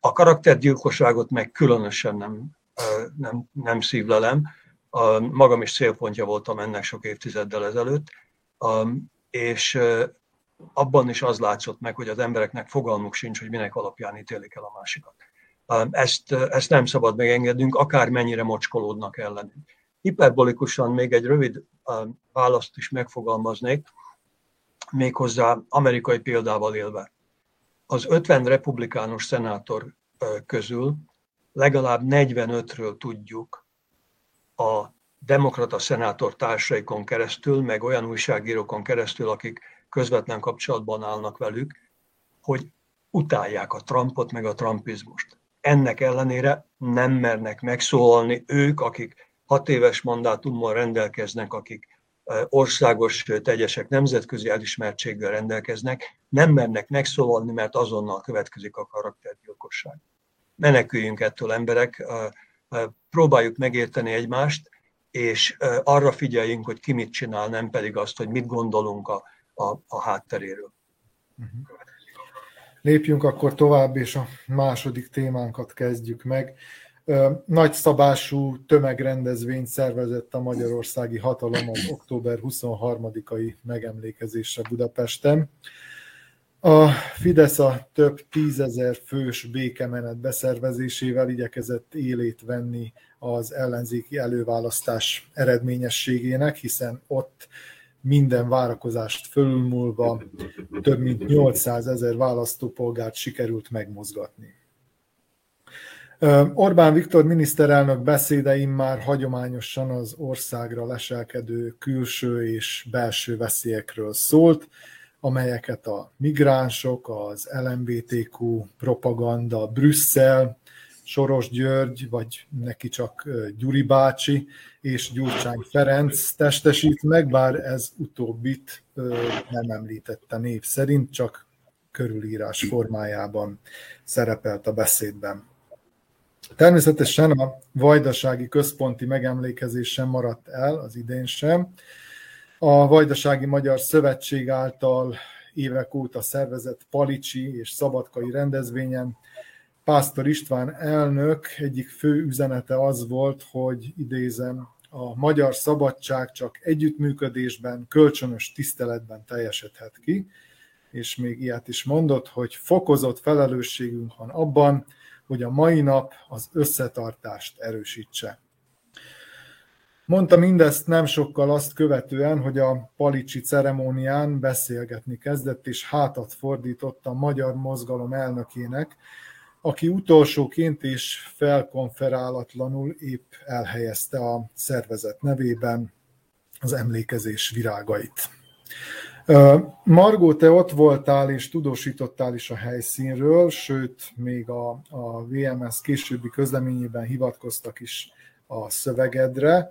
A karaktergyilkosságot meg különösen nem, nem, nem szívlelem. Magam is célpontja voltam ennek sok évtizeddel ezelőtt, és abban is az látszott meg, hogy az embereknek fogalmuk sincs, hogy minek alapján ítélik el a másikat. Ezt, ezt nem szabad megengednünk, akármennyire mocskolódnak ellenünk. Hiperbolikusan még egy rövid választ is megfogalmaznék, méghozzá amerikai példával élve. Az 50 republikánus szenátor közül legalább 45-ről tudjuk a demokrata szenátor társaikon keresztül, meg olyan újságírókon keresztül, akik közvetlen kapcsolatban állnak velük, hogy utálják a Trumpot, meg a trumpizmust. Ennek ellenére nem mernek megszólalni ők, akik hat éves mandátummal rendelkeznek, akik országos tegyesek nemzetközi elismertséggel rendelkeznek, nem mernek megszólalni, mert azonnal következik a karaktergyilkosság. Meneküljünk ettől emberek, próbáljuk megérteni egymást, és arra figyeljünk, hogy ki mit csinál, nem pedig azt, hogy mit gondolunk a a, a hátteréről. Uh-huh. Lépjünk akkor tovább, és a második témánkat kezdjük meg. Nagy szabású tömegrendezvényt szervezett a magyarországi hatalom az október 23-ai megemlékezésre Budapesten. A Fidesz a több tízezer fős békemenet beszervezésével igyekezett élét venni az ellenzéki előválasztás eredményességének, hiszen ott minden várakozást fölülmúlva több mint 800 ezer választópolgárt sikerült megmozgatni. Orbán Viktor miniszterelnök beszédeim már hagyományosan az országra leselkedő külső és belső veszélyekről szólt. Amelyeket a migránsok, az LMBTQ propaganda, Brüsszel, Soros György, vagy neki csak Gyuri bácsi és Gyurcsány Ferenc testesít meg, bár ez utóbbit nem említette név szerint, csak körülírás formájában szerepelt a beszédben. Természetesen a vajdasági központi megemlékezés sem maradt el az idén sem. A Vajdasági Magyar Szövetség által évek óta szervezett Palicsi és Szabadkai rendezvényen Pásztor István elnök egyik fő üzenete az volt, hogy idézem, a magyar szabadság csak együttműködésben, kölcsönös tiszteletben teljesedhet ki, és még ilyet is mondott, hogy fokozott felelősségünk van abban, hogy a mai nap az összetartást erősítse. Mondta mindezt nem sokkal azt követően, hogy a Palicsi ceremónián beszélgetni kezdett, és hátat fordított a magyar mozgalom elnökének, aki utolsóként és felkonferálatlanul épp elhelyezte a szervezet nevében az emlékezés virágait. Margó, te ott voltál és tudósítottál is a helyszínről, sőt, még a, a VMS későbbi közleményében hivatkoztak is a szövegedre.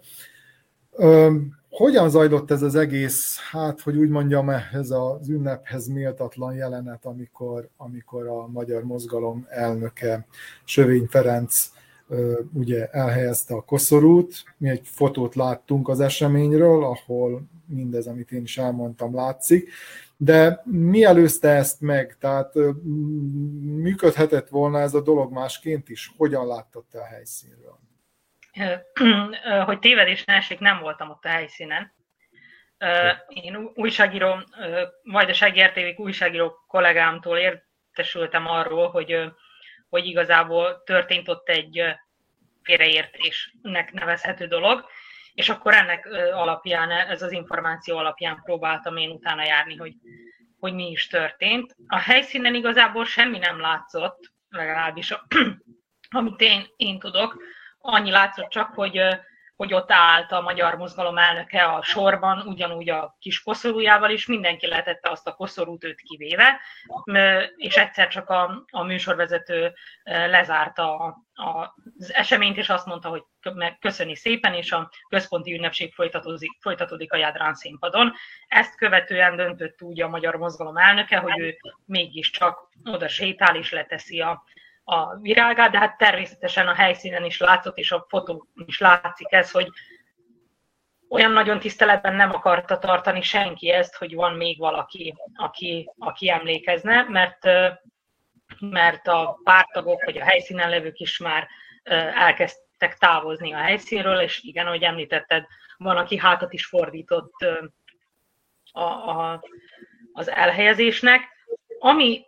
Hogyan zajlott ez az egész, hát, hogy úgy mondjam, ez az ünnephez méltatlan jelenet, amikor, amikor a magyar mozgalom elnöke Sövény Ferenc ugye elhelyezte a koszorút. Mi egy fotót láttunk az eseményről, ahol mindez, amit én is elmondtam, látszik. De mi előzte ezt meg? Tehát működhetett volna ez a dolog másként is? Hogyan láttad te a helyszínről? [clears throat] hogy tévedés ne esik, nem voltam ott a helyszínen. Én újságíró, Vajdasági RTV újságíró kollégámtól értesültem arról, hogy, hogy igazából történt ott egy félreértésnek nevezhető dolog, és akkor ennek alapján, ez az információ alapján próbáltam én utána járni, hogy, hogy mi is történt. A helyszínen igazából semmi nem látszott, legalábbis [clears throat] amit én, én tudok annyi látszott csak, hogy, hogy ott állt a magyar mozgalom elnöke a sorban, ugyanúgy a kis koszorújával is, mindenki letette azt a koszorút őt kivéve, és egyszer csak a, a műsorvezető lezárta a, a, az eseményt, és azt mondta, hogy köszöni szépen, és a központi ünnepség folytatódik, folytatódik a Jádrán színpadon. Ezt követően döntött úgy a magyar mozgalom elnöke, hogy ő mégiscsak oda sétál és leteszi a, a virágát, de hát természetesen a helyszínen is látszott, és a fotó is látszik ez, hogy olyan nagyon tiszteletben nem akarta tartani senki ezt, hogy van még valaki, aki, aki emlékezne, mert, mert a pártagok vagy a helyszínen levők is már elkezdtek távozni a helyszínről, és igen, ahogy említetted, van, aki hátat is fordított a, a, az elhelyezésnek. Ami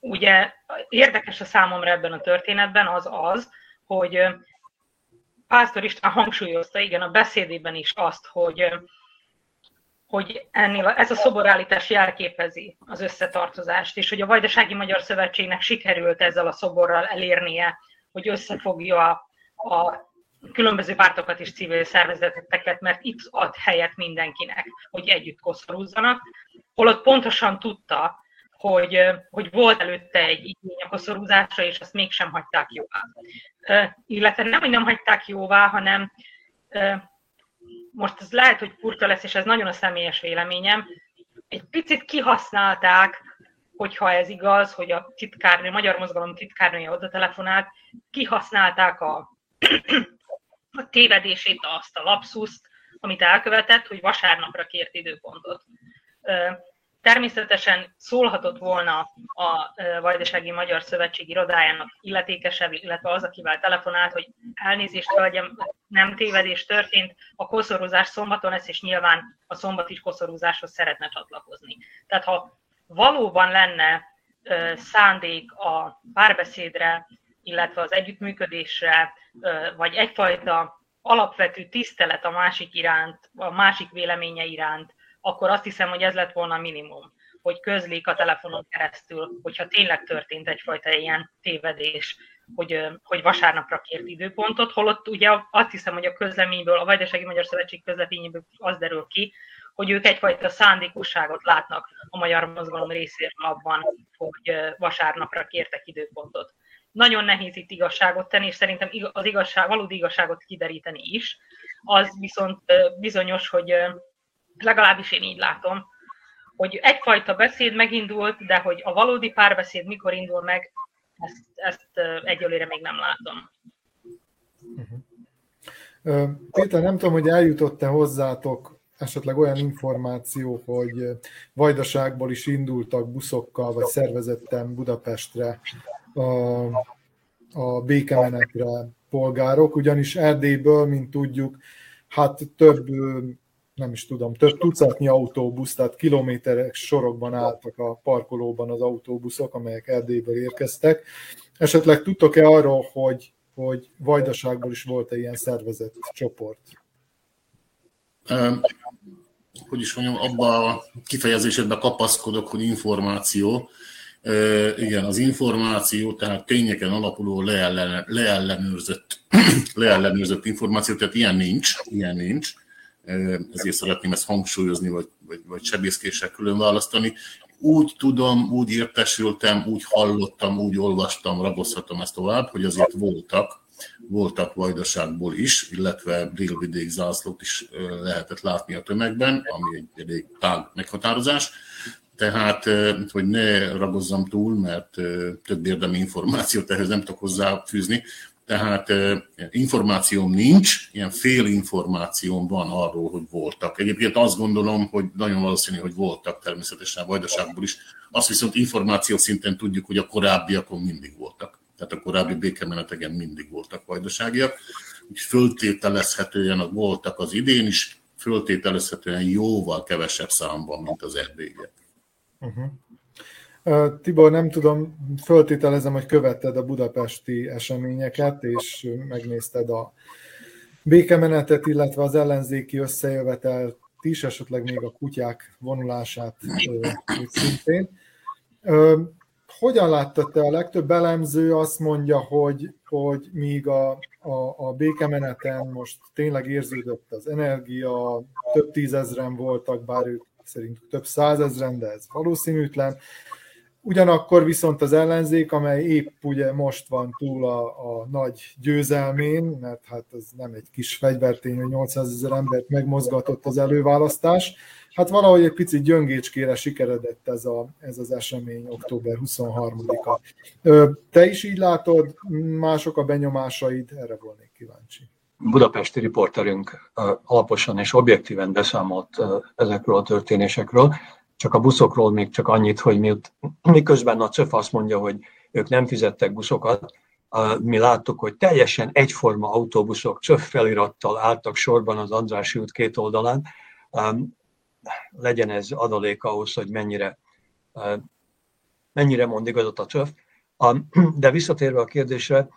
ugye érdekes a számomra ebben a történetben az az, hogy Pásztor István hangsúlyozta, igen, a beszédében is azt, hogy, hogy ennél ez a szoborállítás jelképezi az összetartozást, és hogy a Vajdasági Magyar Szövetségnek sikerült ezzel a szoborral elérnie, hogy összefogja a, a különböző pártokat és civil szervezeteket, mert itt ad helyet mindenkinek, hogy együtt koszorúzzanak, holott pontosan tudta, hogy, hogy volt előtte egy igény a koszorúzásra, és azt mégsem hagyták jóvá. Illetve nem, hogy nem hagyták jóvá, hanem most ez lehet, hogy furcsa lesz, és ez nagyon a személyes véleményem, egy picit kihasználták, hogyha ez igaz, hogy a titkárnő, a Magyar Mozgalom titkárnője oda telefonált, kihasználták a, [clears throat] a tévedését, azt a lapszuszt, amit elkövetett, hogy vasárnapra kért időpontot. Természetesen szólhatott volna a Vajdasági Magyar Szövetség irodájának illetékesebb, illetve az, akivel telefonált, hogy elnézést, hölgyem, nem tévedés történt, a koszorúzás szombaton lesz, és nyilván a szombati koszorúzáshoz szeretne csatlakozni. Tehát ha valóban lenne szándék a párbeszédre, illetve az együttműködésre, vagy egyfajta alapvető tisztelet a másik iránt, a másik véleménye iránt, akkor azt hiszem, hogy ez lett volna a minimum, hogy közlik a telefonon keresztül, hogyha tényleg történt egyfajta ilyen tévedés, hogy, hogy vasárnapra kért időpontot, holott ugye azt hiszem, hogy a közleményből, a Vajdasági Magyar Szövetség közleményéből az derül ki, hogy ők egyfajta szándékosságot látnak a magyar mozgalom részéről abban, hogy vasárnapra kértek időpontot. Nagyon nehéz itt igazságot tenni, és szerintem az igazság, valódi igazságot kideríteni is. Az viszont bizonyos, hogy legalábbis én így látom, hogy egyfajta beszéd megindult, de hogy a valódi párbeszéd mikor indul meg, ezt, ezt egyelőre még nem látom. Péter, nem tudom, hogy eljutott-e hozzátok esetleg olyan információ, hogy Vajdaságból is indultak buszokkal, vagy szervezetten Budapestre a, a békemenetre polgárok, ugyanis Erdélyből, mint tudjuk, hát több nem is tudom, több tucatnyi autóbusz, tehát kilométerek sorokban álltak a parkolóban az autóbuszok, amelyek Erdélyből érkeztek. Esetleg tudtok-e arról, hogy, hogy Vajdaságból is volt-e ilyen szervezett csoport? Um, hogy is mondjam, abba a kifejezésedben kapaszkodok, hogy információ. Uh, igen, az információ, tehát tényeken alapuló leellen, leellenőrzött, [clears throat] leellenőrzött információ, tehát ilyen nincs, ilyen nincs ezért szeretném ezt hangsúlyozni, vagy, vagy, vagy sebészkéssel külön választani. Úgy tudom, úgy értesültem, úgy hallottam, úgy olvastam, ragozhatom ezt tovább, hogy azért voltak, voltak vajdaságból is, illetve délvidék zászlót is lehetett látni a tömegben, ami egy elég tág meghatározás. Tehát, hogy ne ragozzam túl, mert több érdemi információt ehhez nem tudok hozzáfűzni, tehát információm nincs, ilyen fél információm van arról, hogy voltak. Egyébként azt gondolom, hogy nagyon valószínű, hogy voltak természetesen a Vajdaságból is. Azt viszont információ szinten tudjuk, hogy a korábbiakon mindig voltak. Tehát a korábbi békemenetegen mindig voltak vajdaságiak. Úgy föltételezhetően voltak az idén is, föltételezhetően jóval kevesebb számban, mint az erdélyiek. Uh-huh. Tibor, nem tudom, föltételezem, hogy követted a budapesti eseményeket, és megnézted a békemenetet, illetve az ellenzéki összejövetelt is, esetleg még a kutyák vonulását szintén. Hogyan láttad te? A legtöbb elemző azt mondja, hogy, hogy míg a, a, a békemeneten most tényleg érződött az energia, több tízezren voltak, bár ők szerint több százezren, de ez valószínűtlen. Ugyanakkor viszont az ellenzék, amely épp ugye most van túl a, a nagy győzelmén, mert hát ez nem egy kis fegyvertény, hogy 800 ezer embert megmozgatott az előválasztás, hát valahogy egy picit gyöngécskére sikeredett ez, a, ez az esemény október 23-a. Te is így látod, mások a benyomásaid, erre volnék kíváncsi. Budapesti riporterünk alaposan és objektíven beszámolt ezekről a történésekről. Csak a buszokról még csak annyit, hogy miut, miközben a CÖF azt mondja, hogy ők nem fizettek buszokat, mi láttuk, hogy teljesen egyforma autóbuszok CÖF felirattal álltak sorban az Andrássy út két oldalán. Legyen ez adalék ahhoz, hogy mennyire, mennyire mond igazat a CÖF. De visszatérve a kérdésre,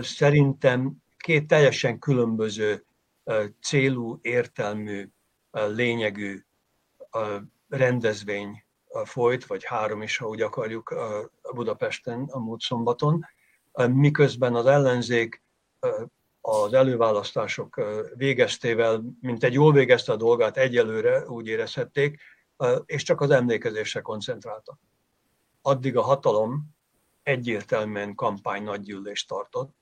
szerintem két teljesen különböző célú, értelmű, lényegű rendezvény folyt, vagy három is, ha úgy akarjuk, Budapesten a múlt szombaton, miközben az ellenzék az előválasztások végeztével, mint egy jól végezte a dolgát egyelőre, úgy érezhették, és csak az emlékezésre koncentráltak. Addig a hatalom egyértelműen kampány nagygyűlést tartott.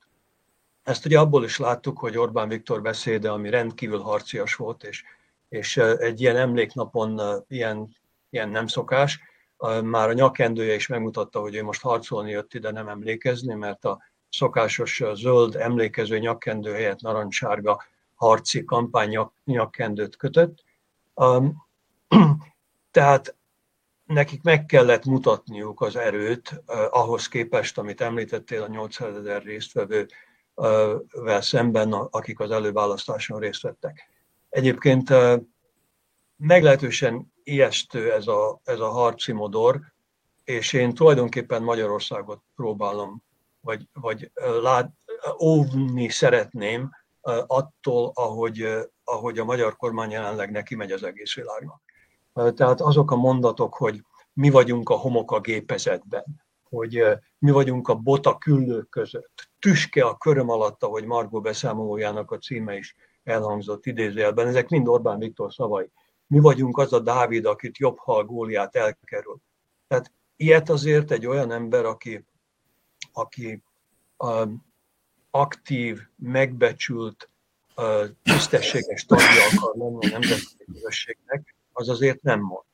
Ezt ugye abból is láttuk, hogy Orbán Viktor beszéde, ami rendkívül harcias volt, és és egy ilyen emléknapon ilyen, ilyen nem szokás. Már a nyakendője is megmutatta, hogy ő most harcolni jött ide, nem emlékezni, mert a szokásos zöld emlékező nyakkendő helyett narancssárga harci kampány nyakkendőt kötött. [clears throat] Tehát nekik meg kellett mutatniuk az erőt ahhoz képest, amit említettél a 800 ezer résztvevővel szemben, akik az előválasztáson részt vettek. Egyébként meglehetősen ijesztő ez a, ez a harci modor, és én tulajdonképpen Magyarországot próbálom, vagy, vagy lát, óvni szeretném attól, ahogy, ahogy a magyar kormány jelenleg neki megy az egész világnak. Tehát azok a mondatok, hogy mi vagyunk a homok a gépezetben, hogy mi vagyunk a bota küllők között, tüske a köröm alatt, ahogy Margó beszámolójának a címe is elhangzott idézőjelben, ezek mind Orbán Viktor szavai. mi vagyunk az a Dávid, akit jobb, ha a góliát elkerül. Tehát ilyet azért egy olyan ember, aki, aki aktív, megbecsült, tisztességes tagja akar lenni a nemzetközi közösségnek, az azért nem mond.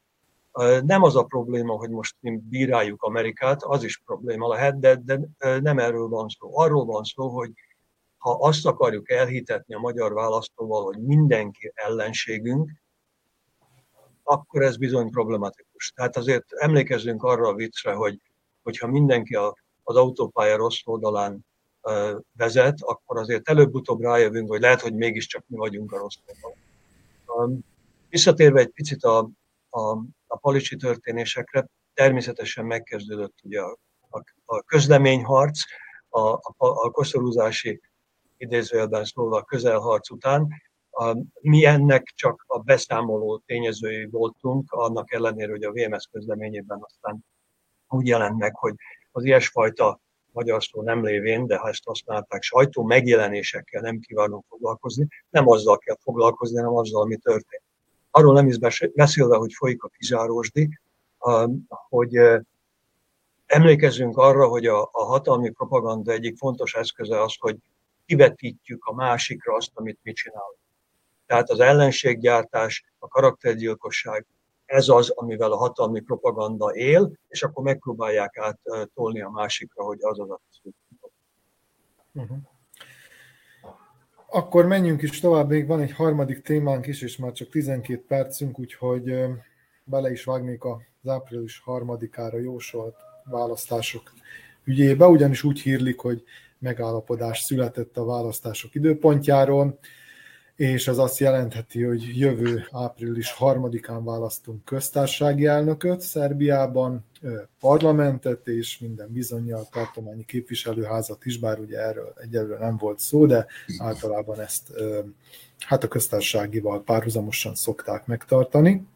Nem az a probléma, hogy most mi bíráljuk Amerikát, az is probléma lehet, de, de nem erről van szó. Arról van szó, hogy ha azt akarjuk elhitetni a magyar választóval, hogy mindenki ellenségünk, akkor ez bizony problematikus. Tehát azért emlékezzünk arra a viccre, hogy hogyha mindenki a, az autópálya rossz oldalán vezet, akkor azért előbb-utóbb rájövünk, hogy lehet, hogy mégiscsak mi vagyunk a rossz oldalon. Visszatérve egy picit a, a, a palicsi történésekre, természetesen megkezdődött ugye a, a, a közleményharc, a, a, a koszorúzási idézőjelben szólva a közelharc után, mi ennek csak a beszámoló tényezői voltunk, annak ellenére, hogy a VMS közleményében aztán úgy jelent meg, hogy az ilyesfajta magyar szó nem lévén, de ha ezt használták, sajtó megjelenésekkel nem kívánunk foglalkozni, nem azzal kell foglalkozni, hanem azzal, ami történt. Arról nem is beszélve, hogy folyik a kizárósdi, hogy emlékezzünk arra, hogy a hatalmi propaganda egyik fontos eszköze az, hogy kivetítjük a másikra azt, amit mi csinálunk. Tehát az ellenséggyártás, a karaktergyilkosság, ez az, amivel a hatalmi propaganda él, és akkor megpróbálják áttolni a másikra, hogy az az a uh-huh. Akkor menjünk is tovább, még van egy harmadik témánk is, és már csak 12 percünk, úgyhogy bele is vágnék az április harmadikára jósolt választások ügyébe, ugyanis úgy hírlik, hogy megállapodás született a választások időpontjáról és ez azt jelentheti, hogy jövő április harmadikán választunk köztársasági elnököt Szerbiában, parlamentet és minden bizonyal tartományi képviselőházat is, bár ugye erről egyelőre nem volt szó, de általában ezt hát a köztársaságival párhuzamosan szokták megtartani.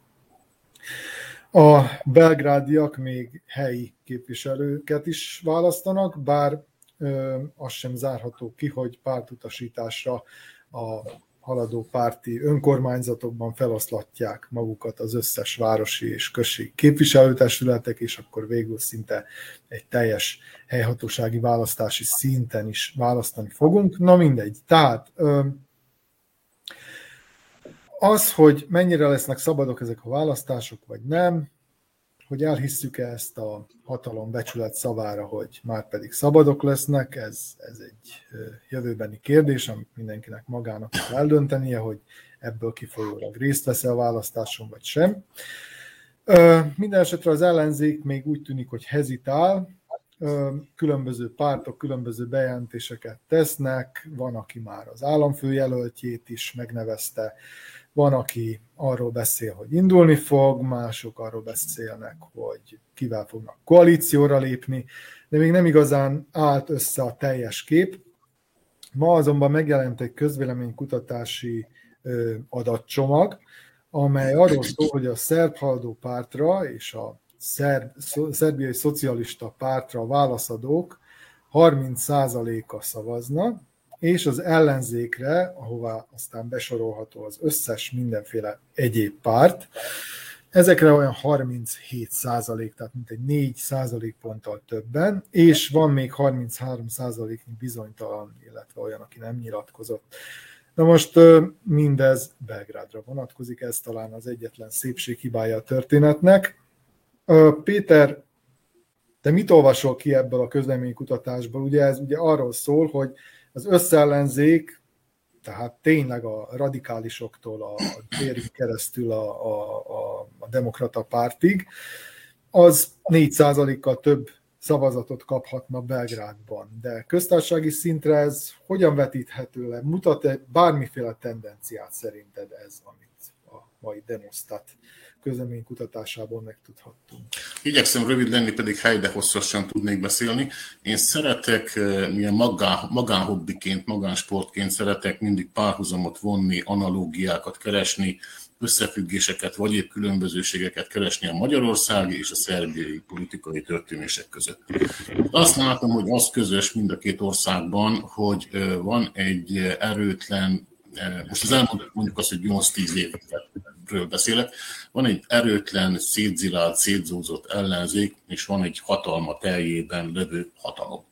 A belgrádiak még helyi képviselőket is választanak, bár az sem zárható ki, hogy pártutasításra a haladó párti önkormányzatokban feloszlatják magukat az összes városi és község képviselőtestületek, és akkor végül szinte egy teljes helyhatósági választási szinten is választani fogunk. Na mindegy. Tehát az, hogy mennyire lesznek szabadok ezek a választások, vagy nem, hogy elhisszük-e ezt a hatalom becsület szavára, hogy már pedig szabadok lesznek, ez, ez egy jövőbeni kérdés, amit mindenkinek magának kell eldöntenie, hogy ebből kifolyólag részt vesz a választáson, vagy sem. Minden esetre az ellenzék még úgy tűnik, hogy hezitál, különböző pártok különböző bejelentéseket tesznek, van, aki már az államfőjelöltjét is megnevezte, van, aki arról beszél, hogy indulni fog, mások arról beszélnek, hogy kivel fognak koalícióra lépni, de még nem igazán állt össze a teljes kép. Ma azonban megjelent egy közvéleménykutatási adatcsomag, amely arról szól, hogy a szerb haladó pártra és a szerb, szerbiai szocialista pártra válaszadók 30%-a szavazna, és az ellenzékre, ahová aztán besorolható az összes mindenféle egyéb párt, ezekre olyan 37 százalék, tehát mint egy 4 százalék ponttal többen, és van még 33 százaléknyi bizonytalan, illetve olyan, aki nem nyilatkozott. Na most mindez Belgrádra vonatkozik, ez talán az egyetlen szépség hibája a történetnek. Péter, te mit olvasol ki ebből a közleménykutatásból? Ugye ez ugye arról szól, hogy az összellenzék, tehát tényleg a radikálisoktól a térig keresztül a, a, a, a demokrata pártig, az 4%-kal több szavazatot kaphatna Belgrádban. De köztársasági szintre ez hogyan vetíthető le? Mutat-e bármiféle tendenciát szerinted ez, amit a mai demosztat közleménykutatásából megtudhattunk. Igyekszem rövid lenni, pedig helyde hosszasan tudnék beszélni. Én szeretek, eh, milyen magán, magánhobbiként, magánsportként szeretek mindig párhuzamot vonni, analógiákat keresni, összefüggéseket, vagy épp különbözőségeket keresni a magyarországi és a szerbiai politikai történések között. Azt látom, hogy az közös mind a két országban, hogy eh, van egy erőtlen, eh, most az elmondjuk mondjuk azt, hogy 8-10 évet ellenzékről beszélek. Van egy erőtlen, szétzilált, szétzúzott ellenzék, és van egy hatalma teljében levő hatalom.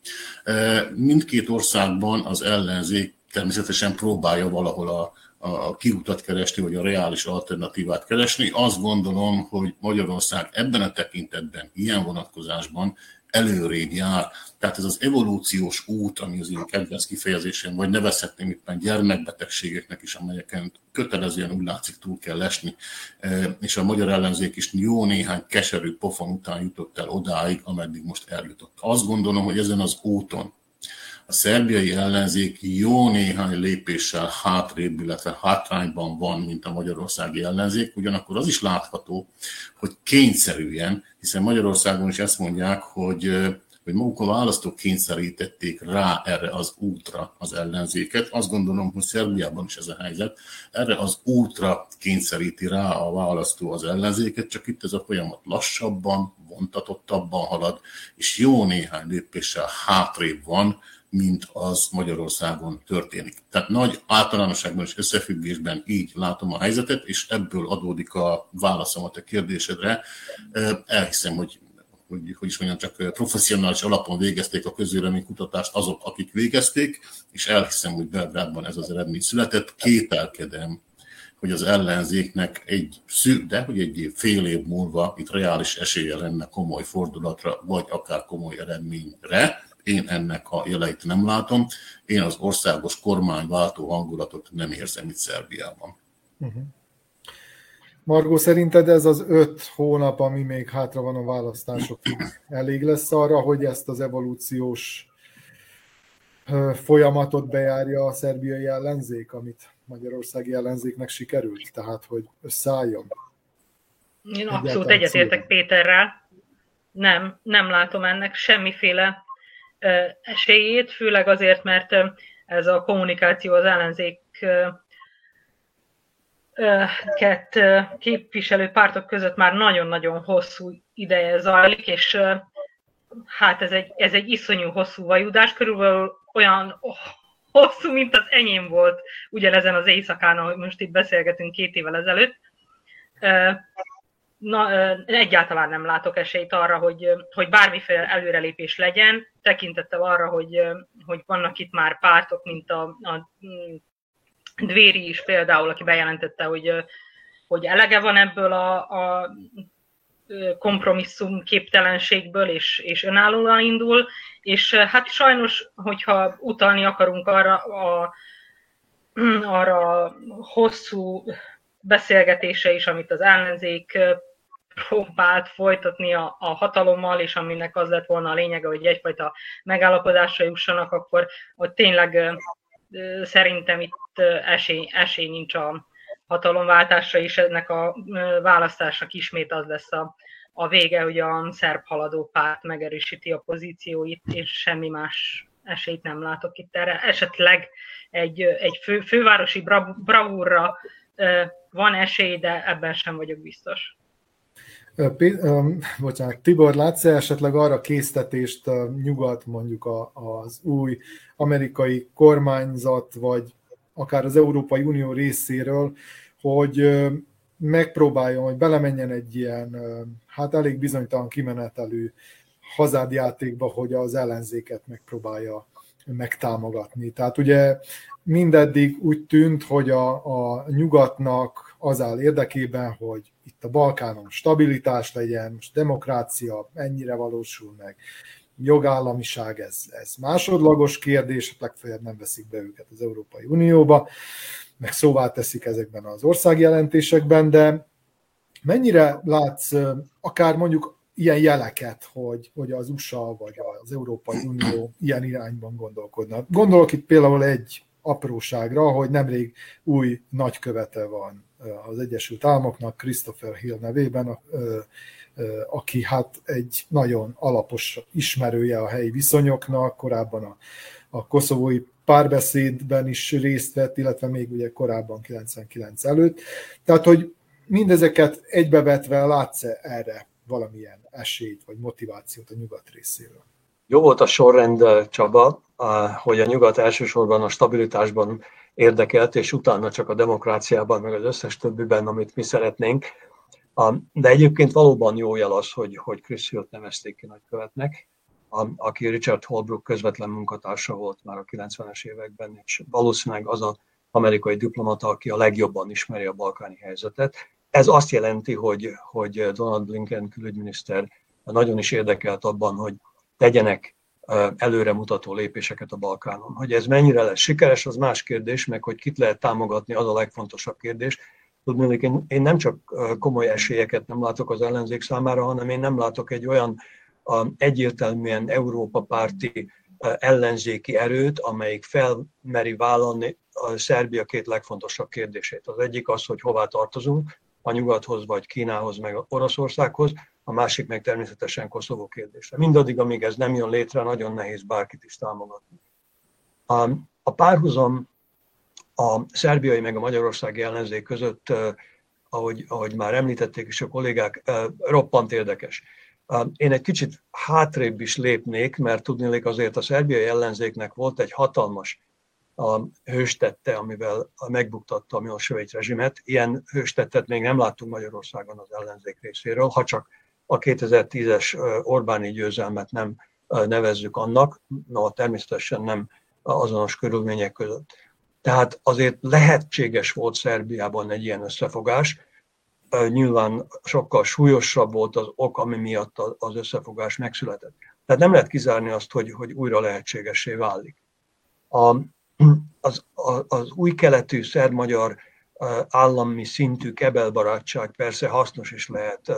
Mindkét országban az ellenzék természetesen próbálja valahol a, a kiutat keresni, vagy a reális alternatívát keresni. Azt gondolom, hogy Magyarország ebben a tekintetben, ilyen vonatkozásban előrébb jár. Tehát ez az evolúciós út, ami az én kedvenc kifejezésem, vagy nevezhetném itt gyermekbetegségeknek is, amelyeken kötelezően úgy látszik túl kell esni, e, és a magyar ellenzék is jó néhány keserű pofon után jutott el odáig, ameddig most eljutott. Azt gondolom, hogy ezen az úton a szerbiai ellenzék jó néhány lépéssel hátrébb, illetve hátrányban van, mint a magyarországi ellenzék, ugyanakkor az is látható, hogy kényszerűen, hiszen Magyarországon is ezt mondják, hogy hogy maguk a választók kényszerítették rá erre az útra az ellenzéket. Azt gondolom, hogy Szerbiában is ez a helyzet. Erre az útra kényszeríti rá a választó az ellenzéket, csak itt ez a folyamat lassabban, vontatottabban halad, és jó néhány lépéssel hátrébb van, mint az Magyarországon történik. Tehát nagy általánosságban és összefüggésben így látom a helyzetet, és ebből adódik a válaszom a te kérdésedre. Elhiszem, hogy hogy, hogy is mondjam, csak professzionális alapon végezték a közvéleménykutatást azok, akik végezték, és elhiszem, hogy Belgrádban ez az eredmény született. Kételkedem, hogy az ellenzéknek egy szű, de hogy egy fél év múlva itt reális esélye lenne komoly fordulatra, vagy akár komoly eredményre. Én ennek a jeleit nem látom. Én az országos kormányváltó hangulatot nem érzem itt Szerbiában. Uh-huh. Margó, szerinted ez az öt hónap, ami még hátra van a választásokig, elég lesz arra, hogy ezt az evolúciós folyamatot bejárja a szerbiai ellenzék, amit Magyarországi ellenzéknek sikerült, tehát hogy összeálljon? Én abszolút egyetértek Péterrel. Nem, nem látom ennek semmiféle esélyét, főleg azért, mert ez a kommunikáció az ellenzék ket képviselő pártok között már nagyon-nagyon hosszú ideje zajlik, és hát ez egy, ez egy iszonyú hosszú vajudás, körülbelül olyan hosszú, mint az enyém volt ugyanezen az éjszakán, ahogy most itt beszélgetünk két évvel ezelőtt. Na, egyáltalán nem látok esélyt arra, hogy, hogy bármiféle előrelépés legyen, tekintettel arra, hogy, hogy vannak itt már pártok, mint a, a Dvéri is például, aki bejelentette, hogy, hogy elege van ebből a, a kompromisszum képtelenségből, és, és önállóan indul, és hát sajnos, hogyha utalni akarunk arra a, arra a hosszú beszélgetése is, amit az ellenzék próbált folytatni a, a hatalommal, és aminek az lett volna a lényege, hogy egyfajta megállapodásra jussanak, akkor ott tényleg szerintem itt esély, esély nincs a hatalomváltásra, és ennek a választásnak ismét az lesz a, a vége, hogy a szerb haladó párt megerősíti a pozícióit, és semmi más esélyt nem látok itt erre. Esetleg egy, egy fő, fővárosi bravúrra van esély, de ebben sem vagyok biztos. Bocsánat, Tibor, látsz esetleg arra késztetést nyugat, mondjuk az új amerikai kormányzat, vagy akár az Európai Unió részéről, hogy megpróbáljon, hogy belemenjen egy ilyen, hát elég bizonytalan kimenetelő hazádjátékba, hogy az ellenzéket megpróbálja megtámogatni. Tehát ugye mindeddig úgy tűnt, hogy a, a nyugatnak az áll érdekében, hogy itt a Balkánon stabilitás legyen, most demokrácia ennyire valósul meg, jogállamiság, ez, ez másodlagos kérdés, legfeljebb nem veszik be őket az Európai Unióba, meg szóvá teszik ezekben az országjelentésekben, de mennyire látsz akár mondjuk ilyen jeleket, hogy, hogy az USA vagy az Európai Unió ilyen irányban gondolkodna. Gondolok itt például egy apróságra, hogy nemrég új nagykövete van az Egyesült Államoknak, Christopher Hill nevében, aki hát egy nagyon alapos ismerője a helyi viszonyoknak, korábban a, a koszovói párbeszédben is részt vett, illetve még ugye korábban 99 előtt. Tehát, hogy mindezeket egybevetve látsz-e erre valamilyen esélyt vagy motivációt a nyugat részéről? Jó volt a sorrend, Csaba, hogy a nyugat elsősorban a stabilitásban érdekelt, és utána csak a demokráciában, meg az összes többiben, amit mi szeretnénk. De egyébként valóban jó jel az, hogy, hogy Chris Hill nevezték ki nagykövetnek, aki Richard Holbrook közvetlen munkatársa volt már a 90-es években, és valószínűleg az az amerikai diplomata, aki a legjobban ismeri a balkáni helyzetet. Ez azt jelenti, hogy, hogy Donald Blinken külügyminiszter nagyon is érdekelt abban, hogy tegyenek előremutató lépéseket a Balkánon. Hogy ez mennyire lesz sikeres, az más kérdés, meg hogy kit lehet támogatni, az a legfontosabb kérdés. Tudnék, én, én nem csak komoly esélyeket nem látok az ellenzék számára, hanem én nem látok egy olyan egyértelműen Európa párti ellenzéki erőt, amelyik felmeri vállalni a Szerbia két legfontosabb kérdését. Az egyik az, hogy hová tartozunk, a nyugathoz, vagy Kínához, meg Oroszországhoz, a másik meg természetesen Koszovó kérdése. Mindaddig, amíg ez nem jön létre, nagyon nehéz bárkit is támogatni. A, a párhuzam a szerbiai meg a magyarországi ellenzék között, ahogy, ahogy már említették is a kollégák, roppant érdekes. Én egy kicsit hátrébb is lépnék, mert tudnélik azért a szerbiai ellenzéknek volt egy hatalmas a hőstette, amivel megbuktatta a Milosevic rezsimet. Ilyen hőstettet még nem láttunk Magyarországon az ellenzék részéről, ha csak a 2010-es Orbáni győzelmet nem nevezzük annak, no, természetesen nem azonos körülmények között. Tehát azért lehetséges volt Szerbiában egy ilyen összefogás, nyilván sokkal súlyosabb volt az ok, ami miatt az összefogás megszületett. Tehát nem lehet kizárni azt, hogy, hogy újra lehetségesé válik. A, az, az új keletű szerb-magyar állami szintű kebelbarátság persze hasznos is lehet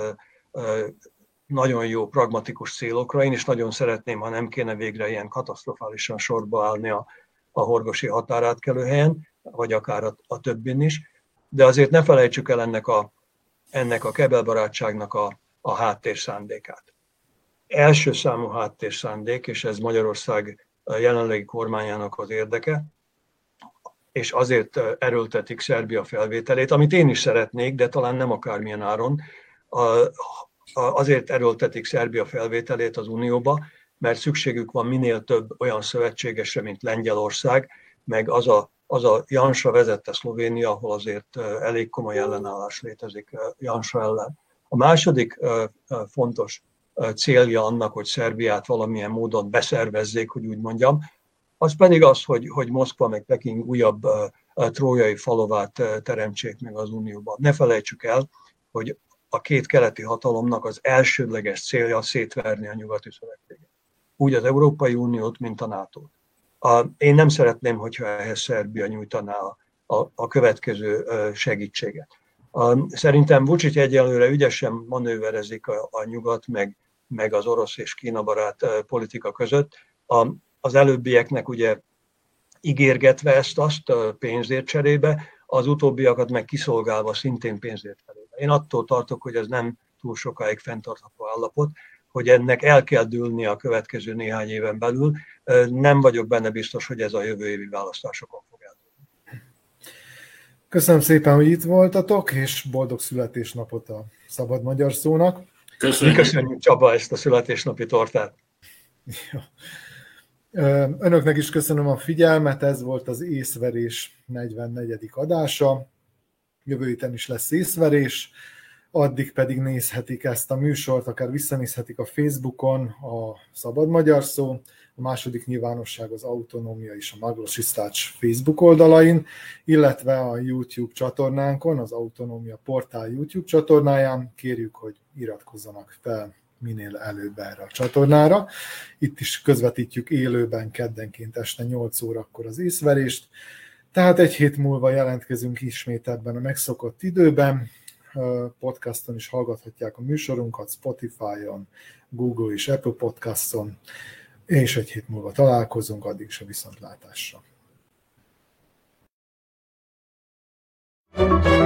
nagyon jó pragmatikus célokra. Én is nagyon szeretném, ha nem kéne végre ilyen katasztrofálisan sorba állni a, a horgosi határátkelő helyen, vagy akár a, a többin is. De azért ne felejtsük el ennek a, ennek a kebelbarátságnak a, a háttérszándékát. Első számú háttérszándék, és ez Magyarország jelenlegi kormányának az érdeke, és azért erőltetik Szerbia felvételét, amit én is szeretnék, de talán nem akármilyen áron. Azért erőltetik Szerbia felvételét az Unióba, mert szükségük van minél több olyan szövetségesre, mint Lengyelország, meg az a, az a Jansa vezette Szlovénia, ahol azért elég komoly ellenállás létezik Jansa ellen. A második fontos célja annak, hogy Szerbiát valamilyen módon beszervezzék, hogy úgy mondjam, az pedig az, hogy, hogy Moszkva meg Peking újabb trójai falovát teremtsék meg az Unióban. Ne felejtsük el, hogy a két keleti hatalomnak az elsődleges célja szétverni a nyugati szövetséget. Úgy az Európai Uniót, mint a nato a, Én nem szeretném, hogyha ehhez Szerbia nyújtaná a, a, a következő segítséget. Szerintem Vucic egyelőre ügyesen manőverezik a, a nyugat, meg, meg az orosz és Kína barát politika között. A, az előbbieknek ugye ígérgetve ezt-azt pénzért cserébe, az utóbbiakat meg kiszolgálva szintén pénzért cserébe. Én attól tartok, hogy ez nem túl sokáig fenntartható állapot, hogy ennek el kell dőlni a következő néhány éven belül. Nem vagyok benne biztos, hogy ez a jövő évi választásokon fog eldőlni. Köszönöm szépen, hogy itt voltatok, és boldog születésnapot a szabad magyar szónak. Köszönjük, Köszönjük Csaba ezt a születésnapi tortát. Jó. Önöknek is köszönöm a figyelmet, ez volt az észverés 44. adása. Jövő héten is lesz észverés, addig pedig nézhetik ezt a műsort, akár visszanézhetik a Facebookon, a Szabad Magyar Szó, a második nyilvánosság az Autonómia és a Maglosisztács Facebook oldalain, illetve a YouTube csatornánkon, az Autonómia portál YouTube csatornáján. Kérjük, hogy iratkozzanak fel minél előbb erre a csatornára. Itt is közvetítjük élőben keddenként este 8 órakor az észverést, tehát egy hét múlva jelentkezünk ismét ebben a megszokott időben. Podcaston is hallgathatják a műsorunkat, Spotify-on, Google és Apple Podcaston, és egy hét múlva találkozunk, addig is a viszontlátásra. thank you